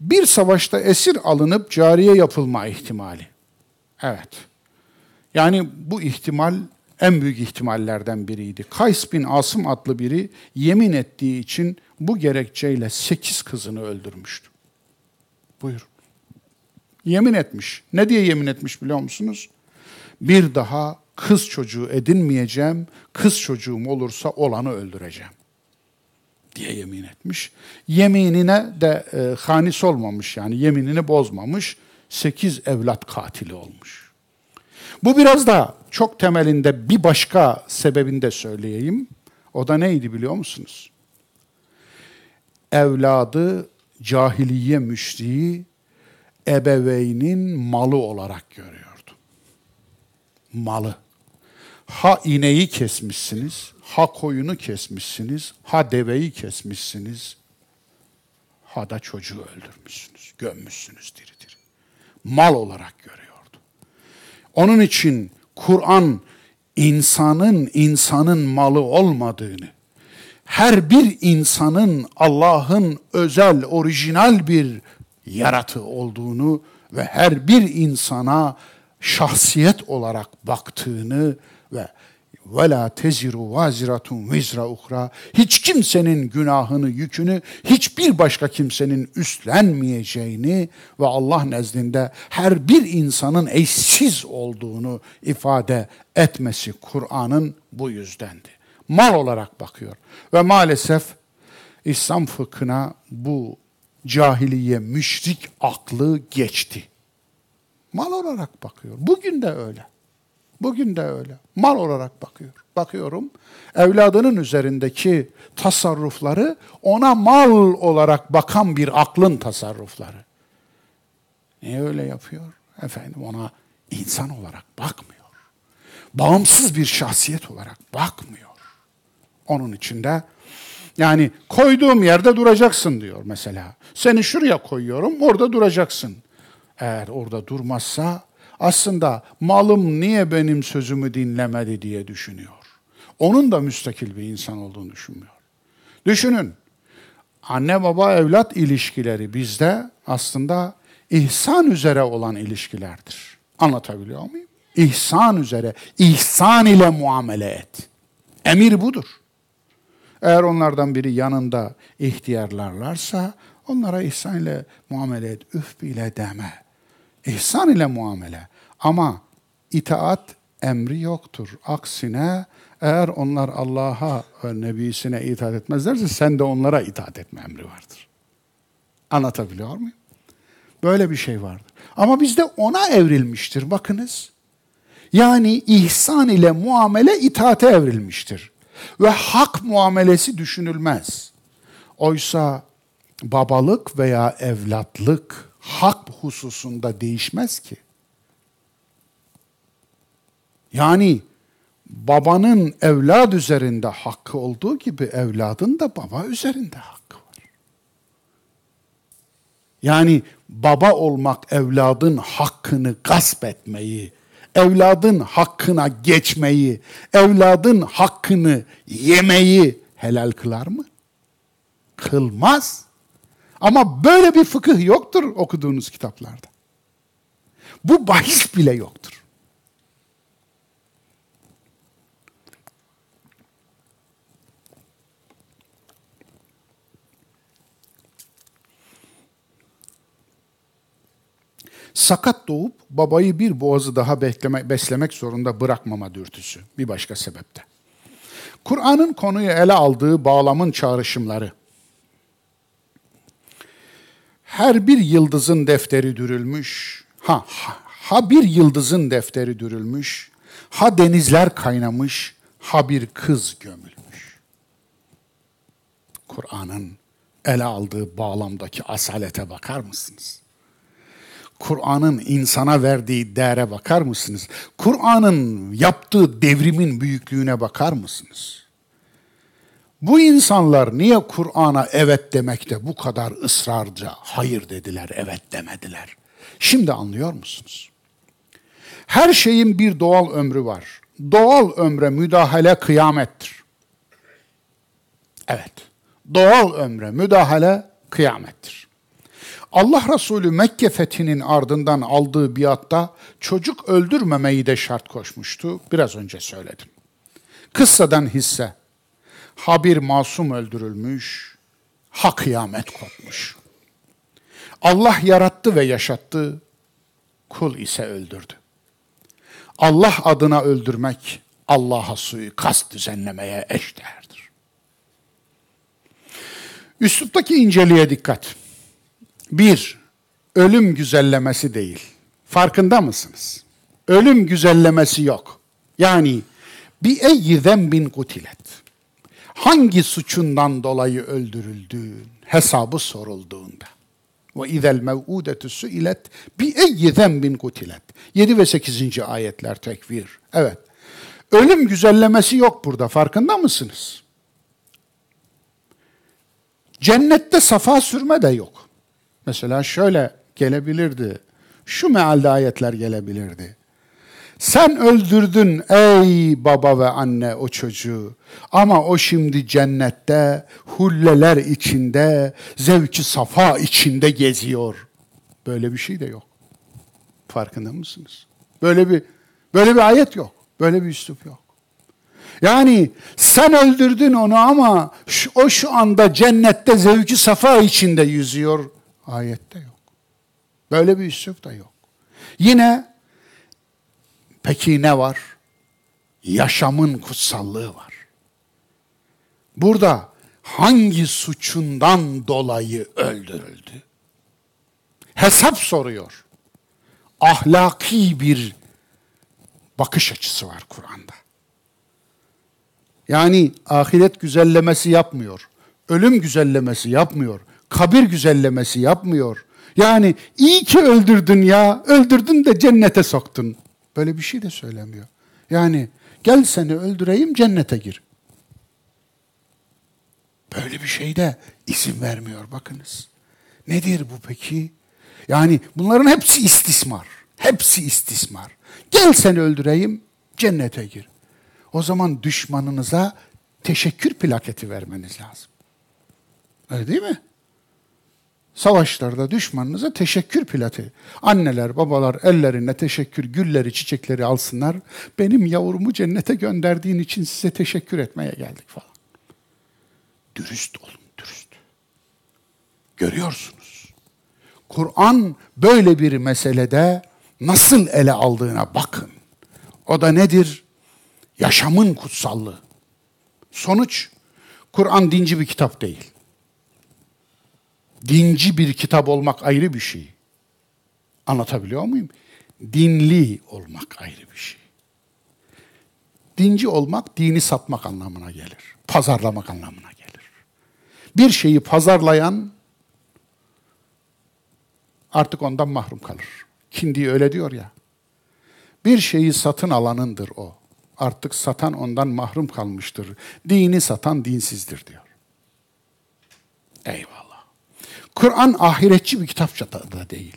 Bir savaşta esir alınıp cariye yapılma ihtimali. Evet. Yani bu ihtimal en büyük ihtimallerden biriydi. Kays bin Asım adlı biri yemin ettiği için bu gerekçeyle sekiz kızını öldürmüştü. Buyur. Yemin etmiş. Ne diye yemin etmiş biliyor musunuz? Bir daha kız çocuğu edinmeyeceğim, kız çocuğum olursa olanı öldüreceğim diye yemin etmiş. Yeminine de e, hanis olmamış yani yeminini bozmamış. Sekiz evlat katili olmuş. Bu biraz da çok temelinde bir başka sebebini de söyleyeyim. O da neydi biliyor musunuz? Evladı cahiliye müşriği ebeveynin malı olarak görüyordu. Malı. Ha ineği kesmişsiniz, ha koyunu kesmişsiniz, ha deveyi kesmişsiniz, ha da çocuğu öldürmüşsünüz, gömmüşsünüz diri diri. Mal olarak görüyordu. Onun için Kur'an insanın insanın malı olmadığını, her bir insanın Allah'ın özel, orijinal bir yaratı olduğunu ve her bir insana şahsiyet olarak baktığını ve ve la teziru vaziratun vizra ukra hiç kimsenin günahını, yükünü hiçbir başka kimsenin üstlenmeyeceğini ve Allah nezdinde her bir insanın eşsiz olduğunu ifade etmesi Kur'an'ın bu yüzdendi. Mal olarak bakıyor ve maalesef İslam fıkhına bu cahiliye, müşrik aklı geçti. Mal olarak bakıyor. Bugün de öyle. Bugün de öyle. Mal olarak bakıyor. Bakıyorum. Evladının üzerindeki tasarrufları ona mal olarak bakan bir aklın tasarrufları. Niye öyle yapıyor? Efendim ona insan olarak bakmıyor. Bağımsız bir şahsiyet olarak bakmıyor. Onun içinde yani koyduğum yerde duracaksın diyor mesela. Seni şuraya koyuyorum, orada duracaksın. Eğer orada durmazsa aslında malım niye benim sözümü dinlemedi diye düşünüyor. Onun da müstakil bir insan olduğunu düşünmüyor. Düşünün, anne baba evlat ilişkileri bizde aslında ihsan üzere olan ilişkilerdir. Anlatabiliyor muyum? İhsan üzere, ihsan ile muamele et. Emir budur. Eğer onlardan biri yanında ihtiyarlarlarsa onlara ihsan ile muamele et, üf bile deme. İhsan ile muamele. Ama itaat emri yoktur. Aksine eğer onlar Allah'a ve Nebisine itaat etmezlerse sen de onlara itaat etme emri vardır. Anlatabiliyor muyum? Böyle bir şey vardır. Ama bizde ona evrilmiştir bakınız. Yani ihsan ile muamele itaate evrilmiştir. Ve hak muamelesi düşünülmez. Oysa babalık veya evlatlık hak hususunda değişmez ki. Yani babanın evlad üzerinde hakkı olduğu gibi evladın da baba üzerinde hakkı var. Yani baba olmak evladın hakkını gasp etmeyi, evladın hakkına geçmeyi, evladın hakkını yemeyi helal kılar mı? Kılmaz. Ama böyle bir fıkıh yoktur okuduğunuz kitaplarda. Bu bahis bile yoktur. Sakat doğup babayı bir boğazı daha bekleme, beslemek zorunda bırakmama dürtüsü bir başka sebepte. Kur'an'ın konuyu ele aldığı bağlamın çağrışımları. Her bir yıldızın defteri dürülmüş, ha, ha bir yıldızın defteri dürülmüş, ha denizler kaynamış, ha bir kız gömülmüş. Kur'an'ın ele aldığı bağlamdaki asalete bakar mısınız? Kur'an'ın insana verdiği değere bakar mısınız? Kur'an'ın yaptığı devrimin büyüklüğüne bakar mısınız? Bu insanlar niye Kur'an'a evet demekte bu kadar ısrarca hayır dediler, evet demediler? Şimdi anlıyor musunuz? Her şeyin bir doğal ömrü var. Doğal ömre müdahale kıyamettir. Evet. Doğal ömre müdahale kıyamettir. Allah Resulü Mekke fethinin ardından aldığı biatta çocuk öldürmemeyi de şart koşmuştu. Biraz önce söyledim. Kıssadan hisse. Habir masum öldürülmüş, ha kıyamet kopmuş. Allah yarattı ve yaşattı, kul ise öldürdü. Allah adına öldürmek, Allah'a suikast düzenlemeye eşdeğerdir. Üsluptaki inceliğe dikkat. Bir, ölüm güzellemesi değil. Farkında mısınız? Ölüm güzellemesi yok. Yani bir eyyi zembin kutilet. Hangi suçundan dolayı öldürüldüğün hesabı sorulduğunda. Ve izel mev'udetu suilet bi eyyi zembin kutilet. 7 ve 8. ayetler tekvir. Evet. Ölüm güzellemesi yok burada farkında mısınız? Cennette safa sürme de yok. Mesela şöyle gelebilirdi. Şu mealde ayetler gelebilirdi. Sen öldürdün ey baba ve anne o çocuğu. Ama o şimdi cennette, hulleler içinde, zevki safa içinde geziyor. Böyle bir şey de yok. Farkında mısınız? Böyle bir böyle bir ayet yok. Böyle bir üslup yok. Yani sen öldürdün onu ama şu, o şu anda cennette zevki safa içinde yüzüyor. Ayette yok. Böyle bir üslup da yok. Yine peki ne var? Yaşamın kutsallığı var. Burada hangi suçundan dolayı öldürüldü? Hesap soruyor. Ahlaki bir bakış açısı var Kur'an'da. Yani ahiret güzellemesi yapmıyor. Ölüm güzellemesi yapmıyor. Kabir güzellemesi yapmıyor. Yani iyi ki öldürdün ya, öldürdün de cennete soktun. Böyle bir şey de söylemiyor. Yani gel seni öldüreyim cennete gir. Böyle bir şey de izin vermiyor bakınız. Nedir bu peki? Yani bunların hepsi istismar. Hepsi istismar. Gel seni öldüreyim, cennete gir. O zaman düşmanınıza teşekkür plaketi vermeniz lazım. Öyle değil mi? Savaşlarda düşmanınıza teşekkür plaketi. Anneler, babalar ellerine teşekkür gülleri, çiçekleri alsınlar. Benim yavrumu cennete gönderdiğin için size teşekkür etmeye geldik falan. Dürüst olun, dürüst. Görüyorsunuz. Kur'an böyle bir meselede nasıl ele aldığına bakın. O da nedir? Yaşamın kutsallığı. Sonuç, Kur'an dinci bir kitap değil. Dinci bir kitap olmak ayrı bir şey. Anlatabiliyor muyum? Dinli olmak ayrı bir şey. Dinci olmak dini satmak anlamına gelir. Pazarlamak anlamına gelir. Bir şeyi pazarlayan artık ondan mahrum kalır. Kindi öyle diyor ya. Bir şeyi satın alanındır o. Artık satan ondan mahrum kalmıştır. Dini satan dinsizdir diyor. Eyvallah. Kur'an ahiretçi bir kitapça da değil.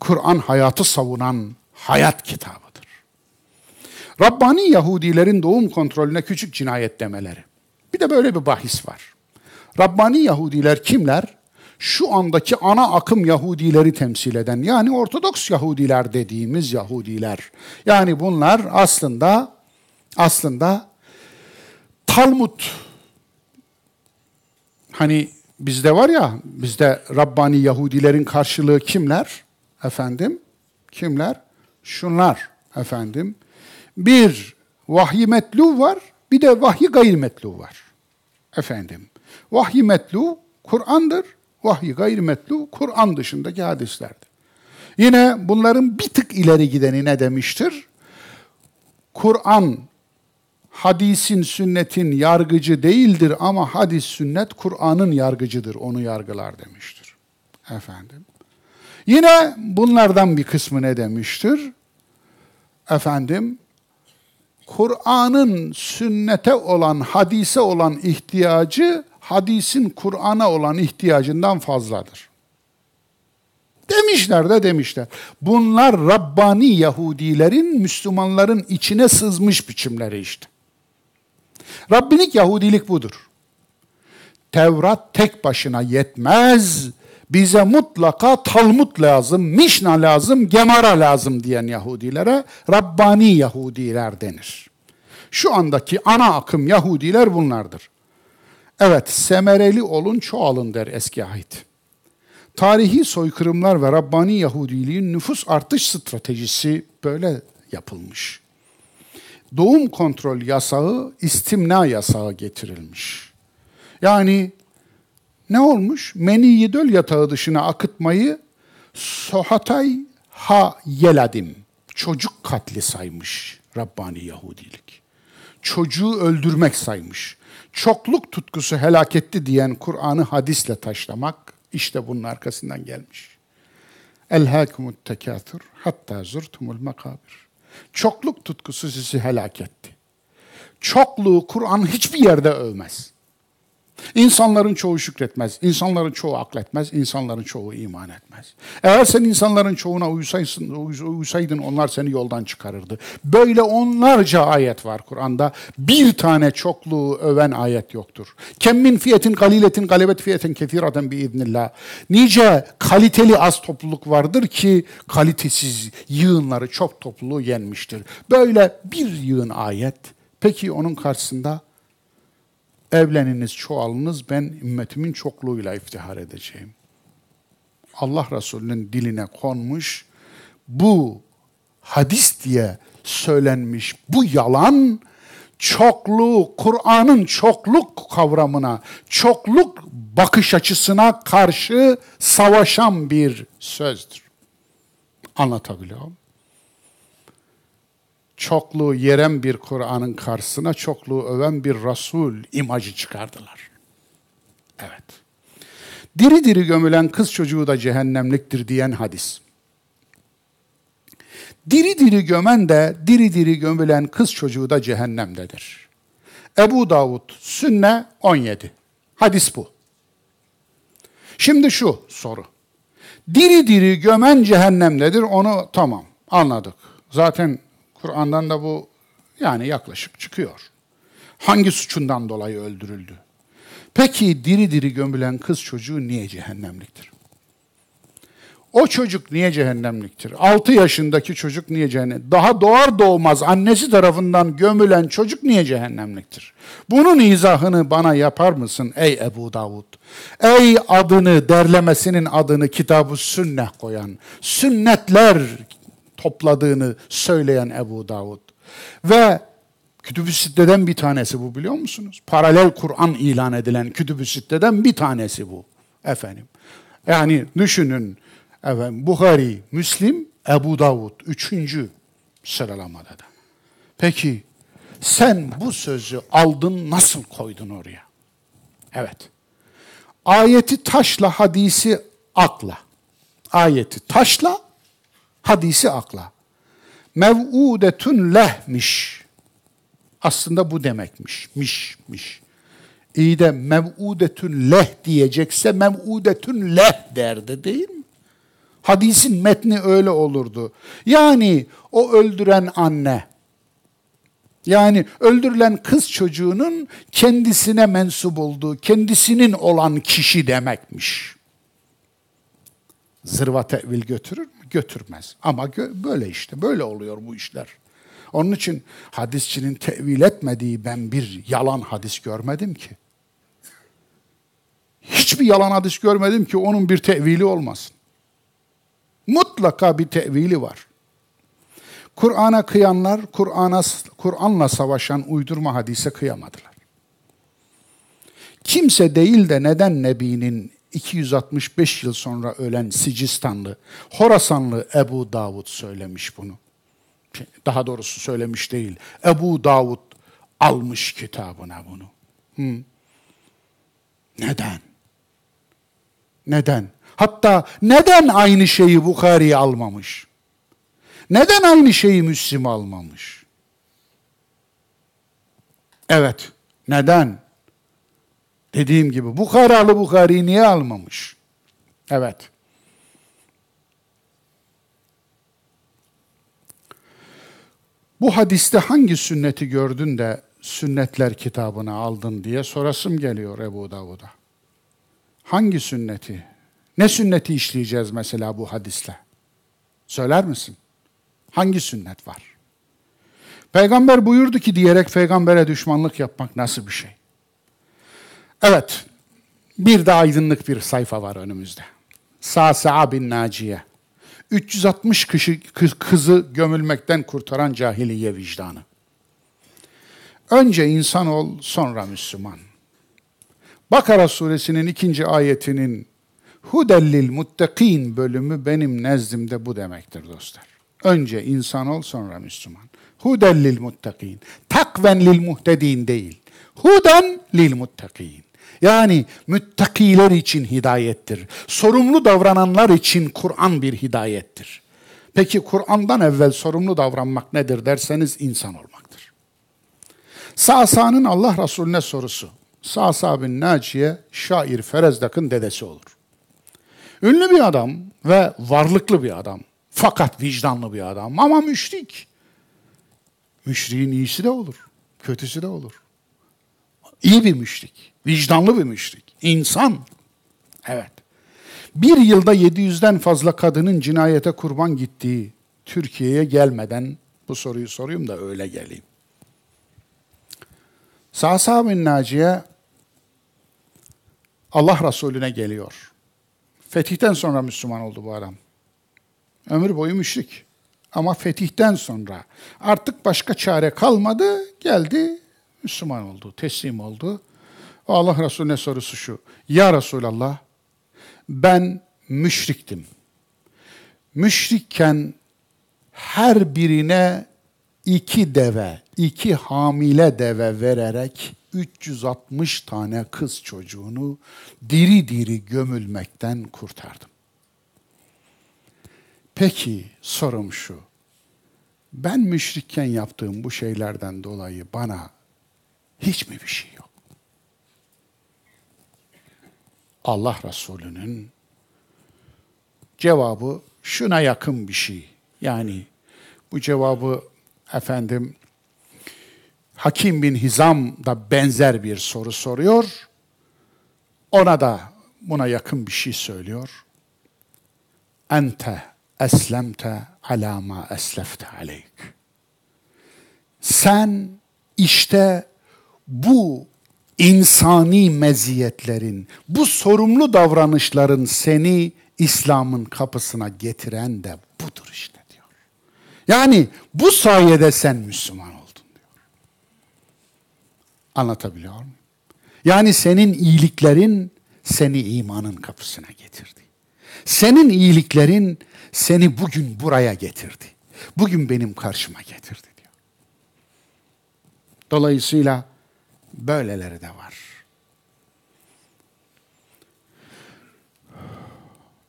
Kur'an hayatı savunan hayat kitabıdır. Rabbani Yahudilerin doğum kontrolüne küçük cinayet demeleri. Bir de böyle bir bahis var. Rabbani Yahudiler kimler? şu andaki ana akım Yahudileri temsil eden yani Ortodoks Yahudiler dediğimiz Yahudiler. Yani bunlar aslında aslında Talmud hani bizde var ya bizde Rabbani Yahudilerin karşılığı kimler? Efendim kimler? Şunlar efendim. Bir vahyi metlu var, bir de vahyi gayrimetlu var. Efendim. Vahyi metlu Kur'an'dır. Vahyi gayrimetlu Kur'an dışındaki hadislerdir. Yine bunların bir tık ileri gideni ne demiştir? Kur'an hadisin, sünnetin yargıcı değildir ama hadis, sünnet Kur'an'ın yargıcıdır, onu yargılar demiştir. Efendim. Yine bunlardan bir kısmı ne demiştir? Efendim, Kur'an'ın sünnete olan, hadise olan ihtiyacı hadisin Kur'an'a olan ihtiyacından fazladır. Demişler de demişler. Bunlar Rabbani Yahudilerin Müslümanların içine sızmış biçimleri işte. Rabbinik Yahudilik budur. Tevrat tek başına yetmez. bize mutlaka Talmud lazım, Mişna lazım, Gemara lazım diyen Yahudilere Rabbani Yahudiler denir. Şu andaki ana akım Yahudiler bunlardır. Evet, semereli olun, çoğalın der eski ahit. Tarihi soykırımlar ve Rabbani Yahudiliğin nüfus artış stratejisi böyle yapılmış. Doğum kontrol yasağı, istimna yasağı getirilmiş. Yani ne olmuş? Meniyi döl yatağı dışına akıtmayı sohatay ha yeladim. Çocuk katli saymış Rabbani Yahudilik. Çocuğu öldürmek saymış. Çokluk tutkusu helaketti diyen Kur'an'ı hadisle taşlamak işte bunun arkasından gelmiş. Elhâkumut tekâthür hatta zurtumul makabir. Çokluk tutkusu sizi helak etti. Çokluğu Kur'an hiçbir yerde övmez. İnsanların çoğu şükretmez, insanların çoğu akletmez, insanların çoğu iman etmez. Eğer sen insanların çoğuna uysaydın, uysaydın onlar seni yoldan çıkarırdı. Böyle onlarca ayet var Kur'an'da. Bir tane çokluğu öven ayet yoktur. Kemmin fiyetin galiletin galebet fiyetin kethiraten biiznillah. Nice kaliteli az topluluk vardır ki kalitesiz yığınları çok topluluğu yenmiştir. Böyle bir yığın ayet. Peki onun karşısında Evleniniz, çoğalınız, ben ümmetimin çokluğuyla iftihar edeceğim. Allah Resulü'nün diline konmuş, bu hadis diye söylenmiş bu yalan, çokluğu, Kur'an'ın çokluk kavramına, çokluk bakış açısına karşı savaşan bir sözdür. Anlatabiliyor muyum? Çokluğu yeren bir Kur'an'ın karşısına çokluğu öven bir Resul imajı çıkardılar. Evet. Diri diri gömülen kız çocuğu da cehennemliktir diyen hadis. Diri diri gömen de diri diri gömülen kız çocuğu da cehennemdedir. Ebu Davud Sünne 17. Hadis bu. Şimdi şu soru. Diri diri gömen cehennemdedir onu tamam anladık. Zaten Kur'an'dan da bu yani yaklaşık çıkıyor. Hangi suçundan dolayı öldürüldü? Peki diri diri gömülen kız çocuğu niye cehennemliktir? O çocuk niye cehennemliktir? 6 yaşındaki çocuk niye cehennem? Daha doğar doğmaz annesi tarafından gömülen çocuk niye cehennemliktir? Bunun izahını bana yapar mısın ey Ebu Davud? Ey adını, derlemesinin adını kitabı sünnet koyan, sünnetler topladığını söyleyen Ebu Davud. Ve Kütüb-ü Sitte'den bir tanesi bu biliyor musunuz? Paralel Kur'an ilan edilen Kütüb-ü Sitte'den bir tanesi bu. Efendim. Yani düşünün efendim, Bukhari, Müslim, Ebu Davud üçüncü sıralamada da. Peki sen bu sözü aldın nasıl koydun oraya? Evet. Ayeti taşla hadisi akla. Ayeti taşla hadisi akla. Mev'udetun lehmiş. Aslında bu demekmiş. Miş, miş. İyi de mev'udetun leh diyecekse mev'udetun leh derdi değil mi? Hadisin metni öyle olurdu. Yani o öldüren anne, yani öldürülen kız çocuğunun kendisine mensup olduğu, kendisinin olan kişi demekmiş. Zırva tevil götürür mü? Götürmez. Ama gö- böyle işte, böyle oluyor bu işler. Onun için hadisçinin tevil etmediği ben bir yalan hadis görmedim ki. Hiçbir yalan hadis görmedim ki onun bir tevili olmasın. Mutlaka bir tevili var. Kur'an'a kıyanlar, Kur'an'a Kur'an'la savaşan uydurma hadise kıyamadılar. Kimse değil de neden Nebi'nin 265 yıl sonra ölen Sicistanlı, Horasanlı Ebu Davud söylemiş bunu. Daha doğrusu söylemiş değil. Ebu Davud almış kitabına bunu. Hı. Neden? Neden? Hatta neden aynı şeyi Bukhari almamış? Neden aynı şeyi Müslim almamış? Evet, neden? Dediğim gibi Bukharalı Bukhari'yi niye almamış? Evet. Bu hadiste hangi sünneti gördün de sünnetler kitabını aldın diye sorasım geliyor Ebu Davud'a. Hangi sünneti? Ne sünneti işleyeceğiz mesela bu hadisle? Söyler misin? Hangi sünnet var? Peygamber buyurdu ki diyerek peygambere düşmanlık yapmak nasıl bir şey? Evet, bir de aydınlık bir sayfa var önümüzde. Sa'sa bin Naciye. 360 kişi, kızı gömülmekten kurtaran cahiliye vicdanı. Önce insan ol, sonra Müslüman. Bakara suresinin ikinci ayetinin Hudellil muttakin bölümü benim nezdimde bu demektir dostlar. Önce insan ol, sonra Müslüman. Hudellil muttakin. Takven lil muhtedin değil. Huden lil muttakin. Yani müttakiler için hidayettir. Sorumlu davrananlar için Kur'an bir hidayettir. Peki Kur'an'dan evvel sorumlu davranmak nedir derseniz insan olmaktır. Sa'sa'nın Allah Resulüne sorusu. Sa'sa bin Naciye şair Ferezdak'ın dedesi olur. Ünlü bir adam ve varlıklı bir adam. Fakat vicdanlı bir adam ama müşrik. Müşriğin iyisi de olur, kötüsü de olur. İyi bir müşrik, vicdanlı bir müşrik, insan. Evet. Bir yılda 700'den fazla kadının cinayete kurban gittiği Türkiye'ye gelmeden bu soruyu sorayım da öyle geleyim. Sa'sa bin Naciye Allah Resulüne geliyor. Fetihten sonra Müslüman oldu bu adam. Ömür boyu müşrik. Ama fetihten sonra artık başka çare kalmadı. Geldi Müslüman oldu, teslim oldu. Allah Resulüne sorusu şu. Ya Resulallah ben müşriktim. Müşrikken her birine iki deve, iki hamile deve vererek 360 tane kız çocuğunu diri diri gömülmekten kurtardım. Peki sorum şu. Ben müşrikken yaptığım bu şeylerden dolayı bana hiç mi bir şey yok? Allah Resulü'nün cevabı şuna yakın bir şey. Yani bu cevabı efendim Hakim bin Hizam da benzer bir soru soruyor. Ona da buna yakın bir şey söylüyor. Ente eslemte ala ma eslefte aleyk. Sen işte bu insani meziyetlerin, bu sorumlu davranışların seni İslam'ın kapısına getiren de budur işte diyor. Yani bu sayede sen Müslüman oldun diyor. Anlatabiliyor muyum? Yani senin iyiliklerin seni imanın kapısına getirdi. Senin iyiliklerin seni bugün buraya getirdi. Bugün benim karşıma getirdi diyor. Dolayısıyla böyleleri de var.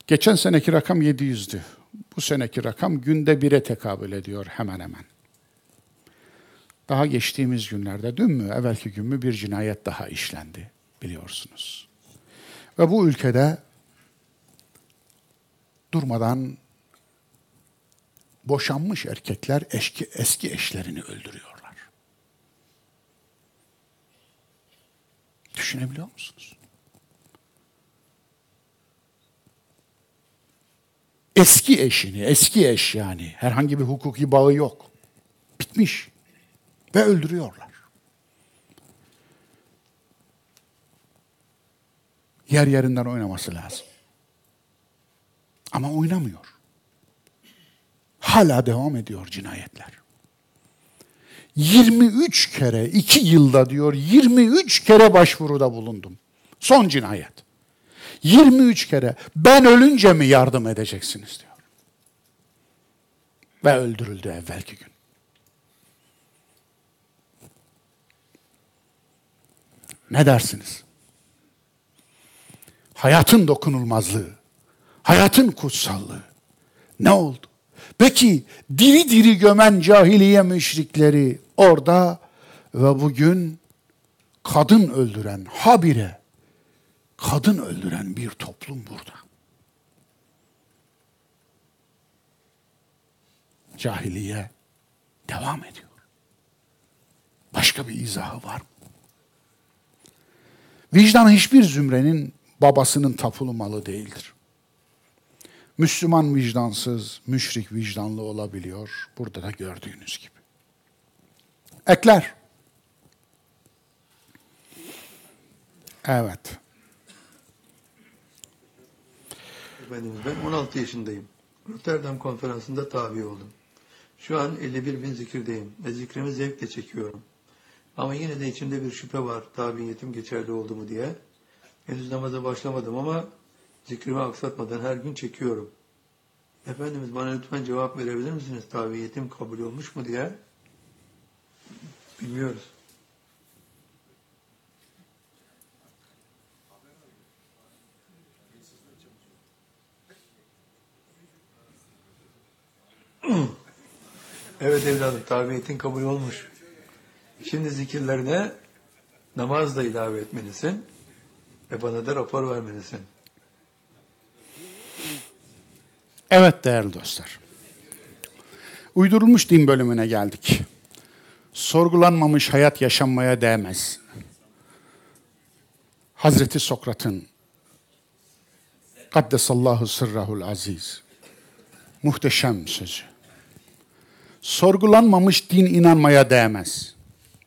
Geçen seneki rakam 700'dü. Bu seneki rakam günde bire tekabül ediyor hemen hemen. Daha geçtiğimiz günlerde, dün mü, evvelki gün mü bir cinayet daha işlendi biliyorsunuz. Ve bu ülkede durmadan boşanmış erkekler eski, eski eşlerini öldürüyorlar. Düşünebiliyor musunuz? Eski eşini, eski eş yani herhangi bir hukuki bağı yok. Bitmiş ve öldürüyorlar. Yer yerinden oynaması lazım. Ama oynamıyor. Hala devam ediyor cinayetler. 23 kere, 2 yılda diyor, 23 kere başvuruda bulundum. Son cinayet. 23 kere ben ölünce mi yardım edeceksiniz diyor. Ve öldürüldü evvelki gün. Ne dersiniz? Hayatın dokunulmazlığı, hayatın kutsallığı ne oldu? Peki diri diri gömen cahiliye müşrikleri orada ve bugün kadın öldüren habire kadın öldüren bir toplum burada. Cahiliye devam ediyor. Başka bir izahı var mı? Vicdan hiçbir zümrenin babasının tapulu malı değildir. Müslüman vicdansız, müşrik vicdanlı olabiliyor. Burada da gördüğünüz gibi. Ekler. Evet. Efendimiz ben 16 yaşındayım. Rotterdam konferansında tabi oldum. Şu an 51 bin zikirdeyim ve zikrimi zevkle çekiyorum. Ama yine de içimde bir şüphe var tabiyetim geçerli oldu mu diye. Henüz namaza başlamadım ama zikrimi aksatmadan her gün çekiyorum. Efendimiz bana lütfen cevap verebilir misiniz? Tabiyetim kabul olmuş mu diye. Bilmiyoruz. Evet evladım tabiyetin kabul olmuş. Şimdi zikirlerine namaz da ilave etmelisin ve bana da rapor vermelisin. Evet değerli dostlar. Uydurulmuş din bölümüne geldik. Sorgulanmamış hayat yaşanmaya değmez. Hazreti Sokrat'ın Kaddesallahu sırrahul aziz muhteşem sözü. Sorgulanmamış din inanmaya değmez.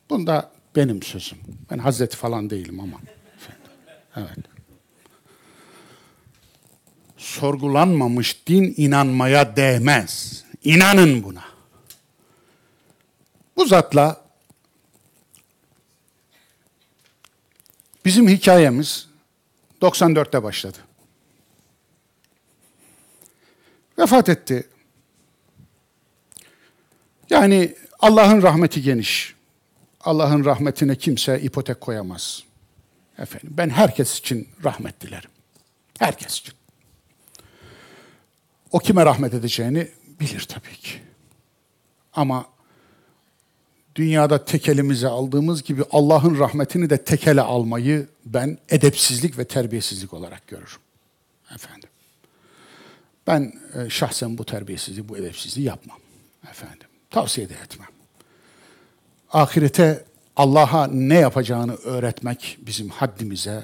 Bunda benim sözüm. Ben Hazreti falan değilim ama. Evet. Sorgulanmamış din inanmaya değmez. İnanın buna. Bu zatla bizim hikayemiz 94'te başladı. Vefat etti. Yani Allah'ın rahmeti geniş. Allah'ın rahmetine kimse ipotek koyamaz. Efendim ben herkes için rahmet dilerim. Herkes için. O kime rahmet edeceğini bilir tabii ki. Ama dünyada tekelimize aldığımız gibi Allah'ın rahmetini de tekele almayı ben edepsizlik ve terbiyesizlik olarak görürüm. Efendim. Ben e, şahsen bu terbiyesizliği, bu edepsizliği yapmam. Efendim. Tavsiye de etmem. Ahirete Allah'a ne yapacağını öğretmek bizim haddimize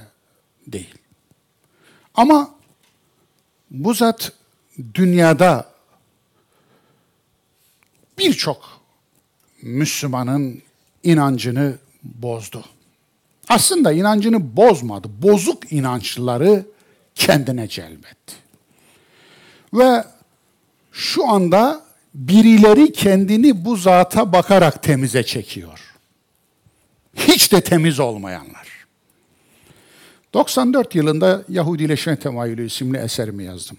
değil. Ama bu zat dünyada birçok Müslümanın inancını bozdu. Aslında inancını bozmadı. Bozuk inançları kendine celbetti. Ve şu anda birileri kendini bu zata bakarak temize çekiyor. Hiç de temiz olmayanlar. 94 yılında Yahudileşme Temayülü isimli eserimi yazdım.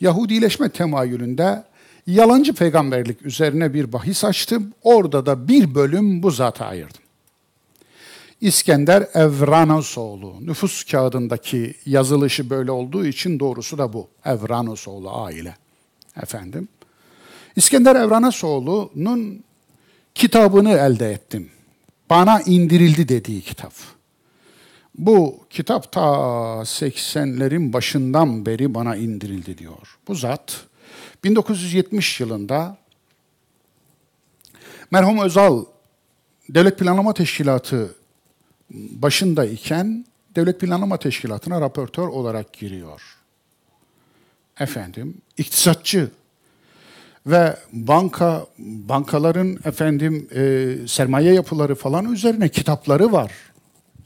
Yahudileşme temayülünde yalancı peygamberlik üzerine bir bahis açtım. Orada da bir bölüm bu zata ayırdım. İskender Evranosoğlu. Nüfus kağıdındaki yazılışı böyle olduğu için doğrusu da bu. Evranosoğlu aile. Efendim. İskender Evranosoğlu'nun kitabını elde ettim. Bana indirildi dediği kitap. Bu kitap ta 80'lerin başından beri bana indirildi diyor. Bu zat 1970 yılında merhum Özal Devlet Planlama Teşkilatı başındayken Devlet Planlama Teşkilatı'na raportör olarak giriyor. Efendim, iktisatçı ve banka bankaların efendim e, sermaye yapıları falan üzerine kitapları var.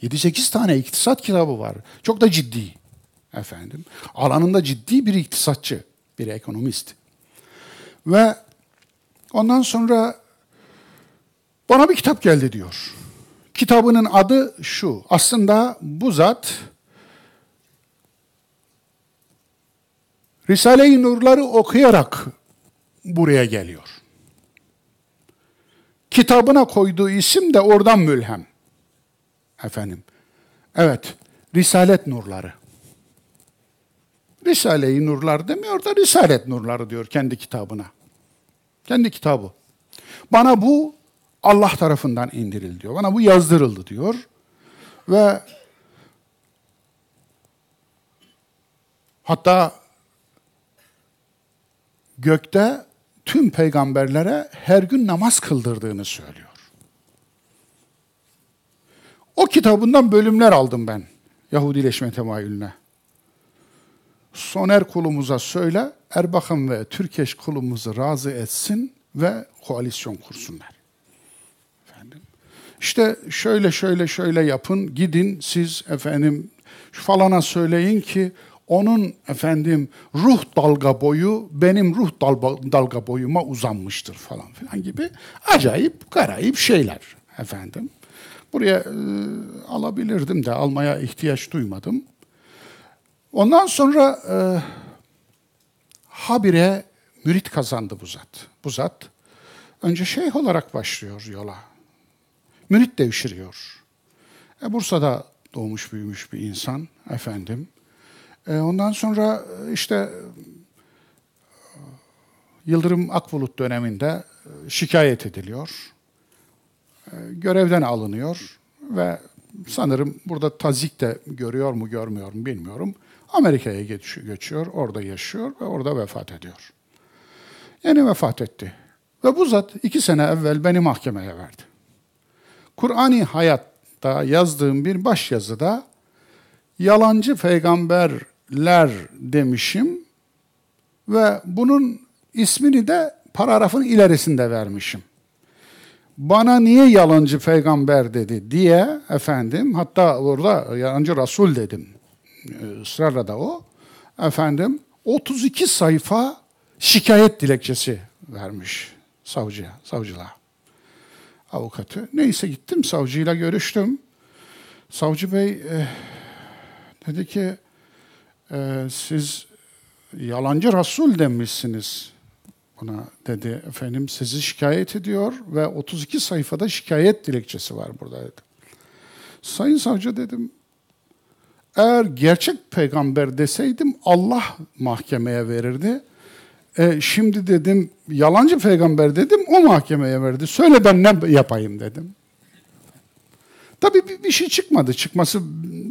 7-8 tane iktisat kitabı var. Çok da ciddi efendim. Alanında ciddi bir iktisatçı, bir ekonomist. Ve ondan sonra bana bir kitap geldi diyor. Kitabının adı şu. Aslında bu zat Risale-i Nurları okuyarak buraya geliyor. Kitabına koyduğu isim de oradan mülhem. Efendim. Evet, Risalet Nurları. Risale-i Nurlar demiyor da Risalet Nurları diyor kendi kitabına. Kendi kitabı. Bana bu Allah tarafından indirildi diyor. Bana bu yazdırıldı diyor. Ve hatta gökte tüm peygamberlere her gün namaz kıldırdığını söylüyor. O kitabından bölümler aldım ben Yahudileşme temayülüne. Soner kulumuza söyle, Erbakan ve Türkeş kulumuzu razı etsin ve koalisyon kursunlar. Efendim. İşte şöyle şöyle şöyle yapın, gidin siz efendim falana söyleyin ki onun efendim ruh dalga boyu benim ruh dalga, dalga boyuma uzanmıştır falan filan gibi acayip garayip şeyler efendim. Buraya e, alabilirdim de almaya ihtiyaç duymadım. Ondan sonra e, habire mürit kazandı bu zat. Bu zat önce şeyh olarak başlıyor yola. Mürit devşiriyor. E, Bursa'da doğmuş büyümüş bir insan efendim. E, ondan sonra e, işte e, Yıldırım Akbulut döneminde e, şikayet ediliyor. E, görevden alınıyor ve sanırım burada tazik de görüyor mu görmüyor mu bilmiyorum. Amerika'ya geçiyor, orada yaşıyor ve orada vefat ediyor. Yeni vefat etti. Ve bu zat iki sene evvel beni mahkemeye verdi. Kur'ani hayatta yazdığım bir başyazıda yalancı peygamberler demişim ve bunun ismini de paragrafın ilerisinde vermişim. Bana niye yalancı peygamber dedi diye efendim hatta orada yalancı Resul dedim ısrarla da o efendim 32 sayfa şikayet dilekçesi vermiş savcıya, savcılığa. Avukatı. Neyse gittim savcıyla görüştüm. Savcı bey e, dedi ki e, siz yalancı Resul demişsiniz buna dedi. Efendim sizi şikayet ediyor ve 32 sayfada şikayet dilekçesi var burada dedi. Sayın savcı dedim eğer gerçek peygamber deseydim Allah mahkemeye verirdi. E, şimdi dedim yalancı peygamber dedim o mahkemeye verdi. Söyle ben ne yapayım dedim. Tabii bir, bir şey çıkmadı. Çıkması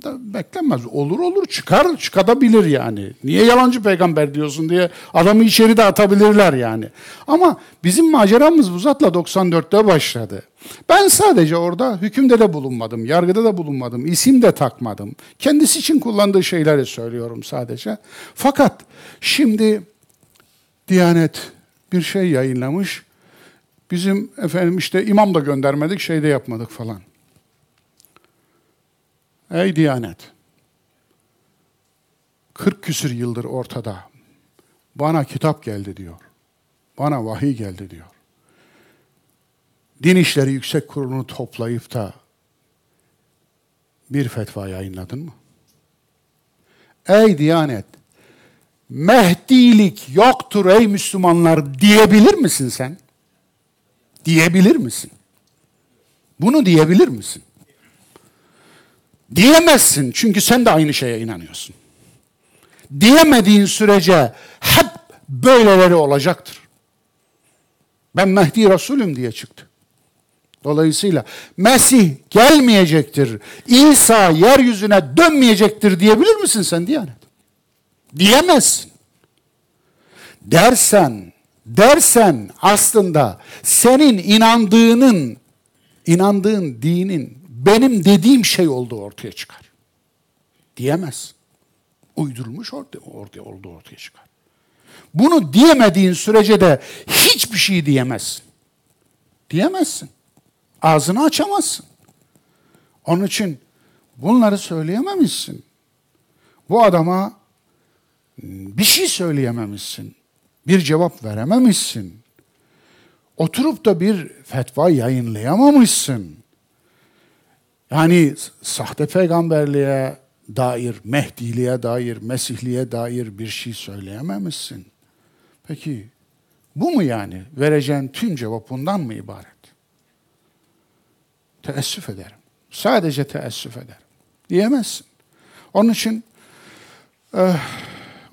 da beklenmez. Olur olur çıkar çıkabilir yani. Niye yalancı peygamber diyorsun diye adamı içeri de atabilirler yani. Ama bizim maceramız bu zatla 94'te başladı. Ben sadece orada hükümde de bulunmadım, yargıda da bulunmadım, isim de takmadım. Kendisi için kullandığı şeyleri söylüyorum sadece. Fakat şimdi Diyanet bir şey yayınlamış. Bizim efendim işte imam da göndermedik, şey de yapmadık falan. Ey Diyanet! 40 küsür yıldır ortada. Bana kitap geldi diyor. Bana vahiy geldi diyor. Din İşleri Yüksek Kurulu'nu toplayıp da bir fetva yayınladın mı? Ey Diyanet! Mehdilik yoktur ey Müslümanlar diyebilir misin sen? Diyebilir misin? Bunu diyebilir misin? Diyemezsin çünkü sen de aynı şeye inanıyorsun. Diyemediğin sürece hep böyleleri olacaktır. Ben Mehdi Resulüm diye çıktı. Dolayısıyla Mesih gelmeyecektir, İsa yeryüzüne dönmeyecektir diyebilir misin sen Diyanet? Diyemezsin. Dersen, dersen aslında senin inandığının, inandığın dinin benim dediğim şey olduğu ortaya çıkar. Diyemez. Uydurulmuş ortaya, ortaya olduğu ortaya çıkar. Bunu diyemediğin sürece de hiçbir şey diyemezsin. Diyemezsin. Ağzını açamazsın. Onun için bunları söyleyememişsin. Bu adama bir şey söyleyememişsin. Bir cevap verememişsin. Oturup da bir fetva yayınlayamamışsın. Yani sahte peygamberliğe dair, Mehdiliğe dair, Mesihliğe dair bir şey söyleyememişsin. Peki bu mu yani? Vereceğin tüm cevap bundan mı ibaret? Teessüf ederim. Sadece teessüf ederim. Diyemezsin. Onun için eh,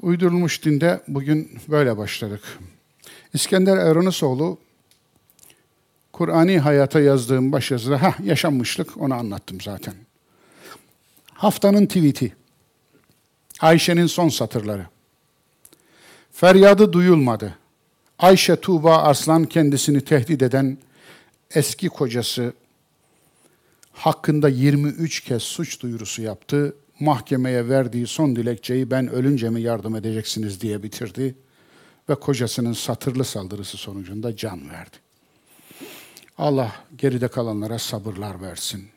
uydurulmuş dinde bugün böyle başladık. İskender Evranusoğlu Kur'ani hayata yazdığım başyazıda ha yaşanmışlık onu anlattım zaten. Haftanın tweet'i. Ayşe'nin son satırları. Feryadı duyulmadı. Ayşe Tuğba Arslan kendisini tehdit eden eski kocası hakkında 23 kez suç duyurusu yaptı. mahkemeye verdiği son dilekçeyi ben ölünce mi yardım edeceksiniz diye bitirdi ve kocasının satırlı saldırısı sonucunda can verdi. Allah geride kalanlara sabırlar versin,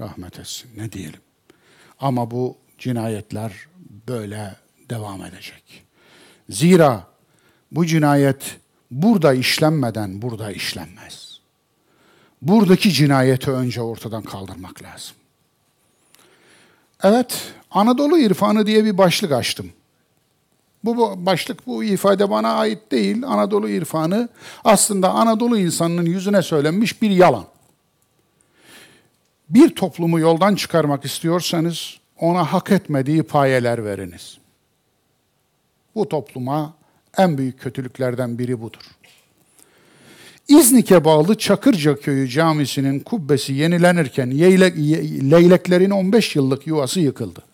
rahmet etsin. Ne diyelim? Ama bu cinayetler böyle devam edecek. Zira bu cinayet burada işlenmeden burada işlenmez. Buradaki cinayeti önce ortadan kaldırmak lazım. Evet, Anadolu irfanı diye bir başlık açtım. Bu başlık, bu ifade bana ait değil. Anadolu irfanı aslında Anadolu insanının yüzüne söylenmiş bir yalan. Bir toplumu yoldan çıkarmak istiyorsanız ona hak etmediği payeler veriniz. Bu topluma en büyük kötülüklerden biri budur. İznik'e bağlı Çakırca Köyü Camisi'nin kubbesi yenilenirken leyleklerin 15 yıllık yuvası yıkıldı.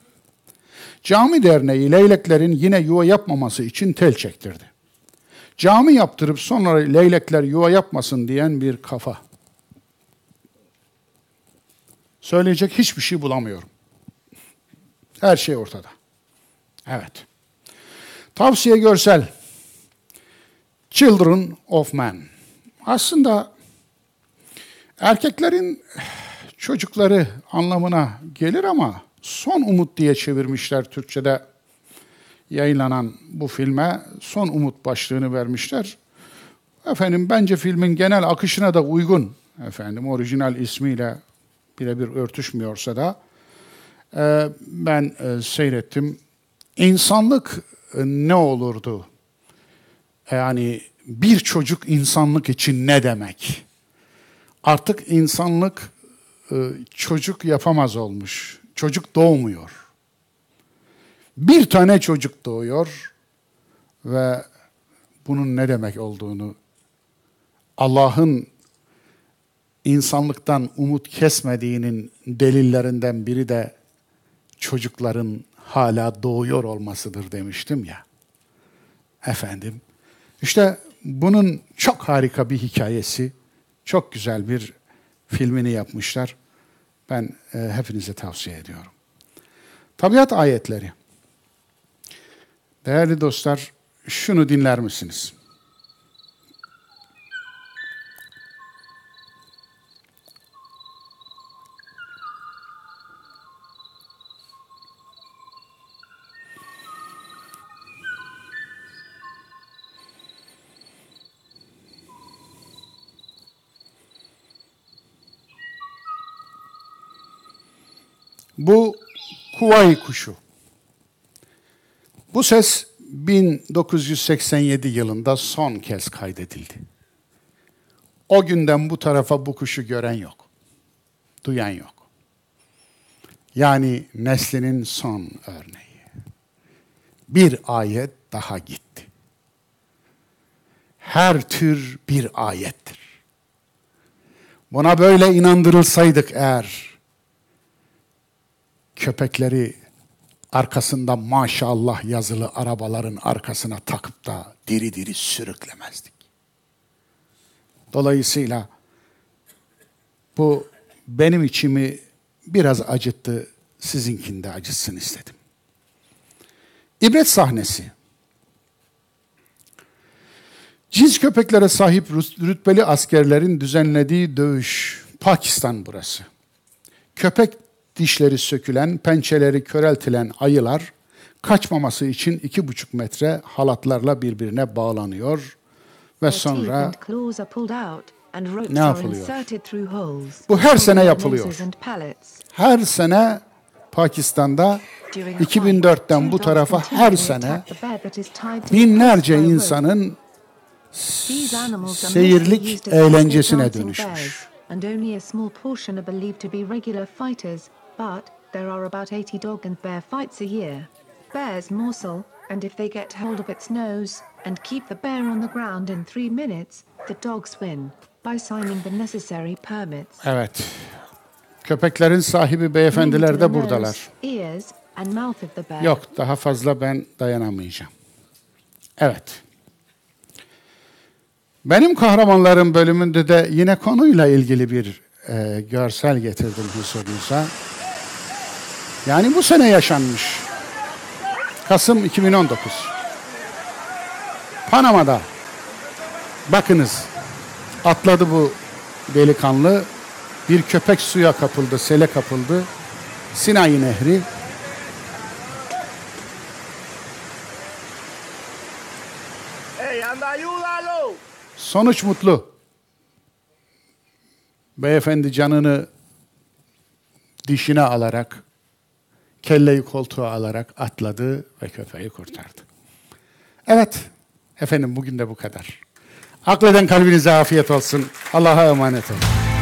Cami Derneği leyleklerin yine yuva yapmaması için tel çektirdi. Cami yaptırıp sonra leylekler yuva yapmasın diyen bir kafa. Söyleyecek hiçbir şey bulamıyorum. Her şey ortada. Evet. Tavsiye görsel. Children of Men. Aslında erkeklerin çocukları anlamına gelir ama Son Umut diye çevirmişler Türkçe'de yayınlanan bu filme. Son Umut başlığını vermişler. Efendim bence filmin genel akışına da uygun. Efendim orijinal ismiyle birebir örtüşmüyorsa da e, ben e, seyrettim. İnsanlık e, ne olurdu? Yani bir çocuk insanlık için ne demek? Artık insanlık çocuk yapamaz olmuş çocuk doğmuyor. Bir tane çocuk doğuyor ve bunun ne demek olduğunu Allah'ın insanlıktan umut kesmediğinin delillerinden biri de çocukların hala doğuyor olmasıdır demiştim ya. Efendim, işte bunun çok harika bir hikayesi, çok güzel bir filmini yapmışlar ben e, hepinize tavsiye ediyorum. Tabiat ayetleri. Değerli dostlar, şunu dinler misiniz? Bu Kuvayi kuşu. Bu ses 1987 yılında son kez kaydedildi. O günden bu tarafa bu kuşu gören yok. Duyan yok. Yani neslinin son örneği. Bir ayet daha gitti. Her tür bir ayettir. Buna böyle inandırılsaydık eğer köpekleri arkasında maşallah yazılı arabaların arkasına takıp da diri diri sürüklemezdik. Dolayısıyla bu benim içimi biraz acıttı, sizinkinde acıtsın istedim. İbret sahnesi. Cins köpeklere sahip rütbeli askerlerin düzenlediği dövüş. Pakistan burası. Köpek dişleri sökülen, pençeleri köreltilen ayılar kaçmaması için iki buçuk metre halatlarla birbirine bağlanıyor ve sonra ne yapılıyor? Bu her sene yapılıyor. Her sene Pakistan'da 2004'ten bu tarafa her sene binlerce insanın seyirlik eğlencesine dönüşmüş. And But there are about 80 dog and bear fights a year. Bears morsel, and if they get hold of its nose and keep the bear on the ground in three minutes, the dogs win by signing the necessary permits. Evet. Köpeklerin sahibi beyefendiler de buradalar. Yok, daha fazla ben dayanamayacağım. Evet. Benim kahramanlarım bölümünde de yine konuyla ilgili bir e, görsel getirdim husurunuza. Yani bu sene yaşanmış. Kasım 2019. Panama'da. Bakınız. Atladı bu delikanlı. Bir köpek suya kapıldı, sele kapıldı. Sinai Nehri. Sonuç mutlu. Beyefendi canını dişine alarak, kelleyi koltuğa alarak atladı ve köpeği kurtardı. Evet, efendim bugün de bu kadar. Akleden kalbinize afiyet olsun. Allah'a emanet olun.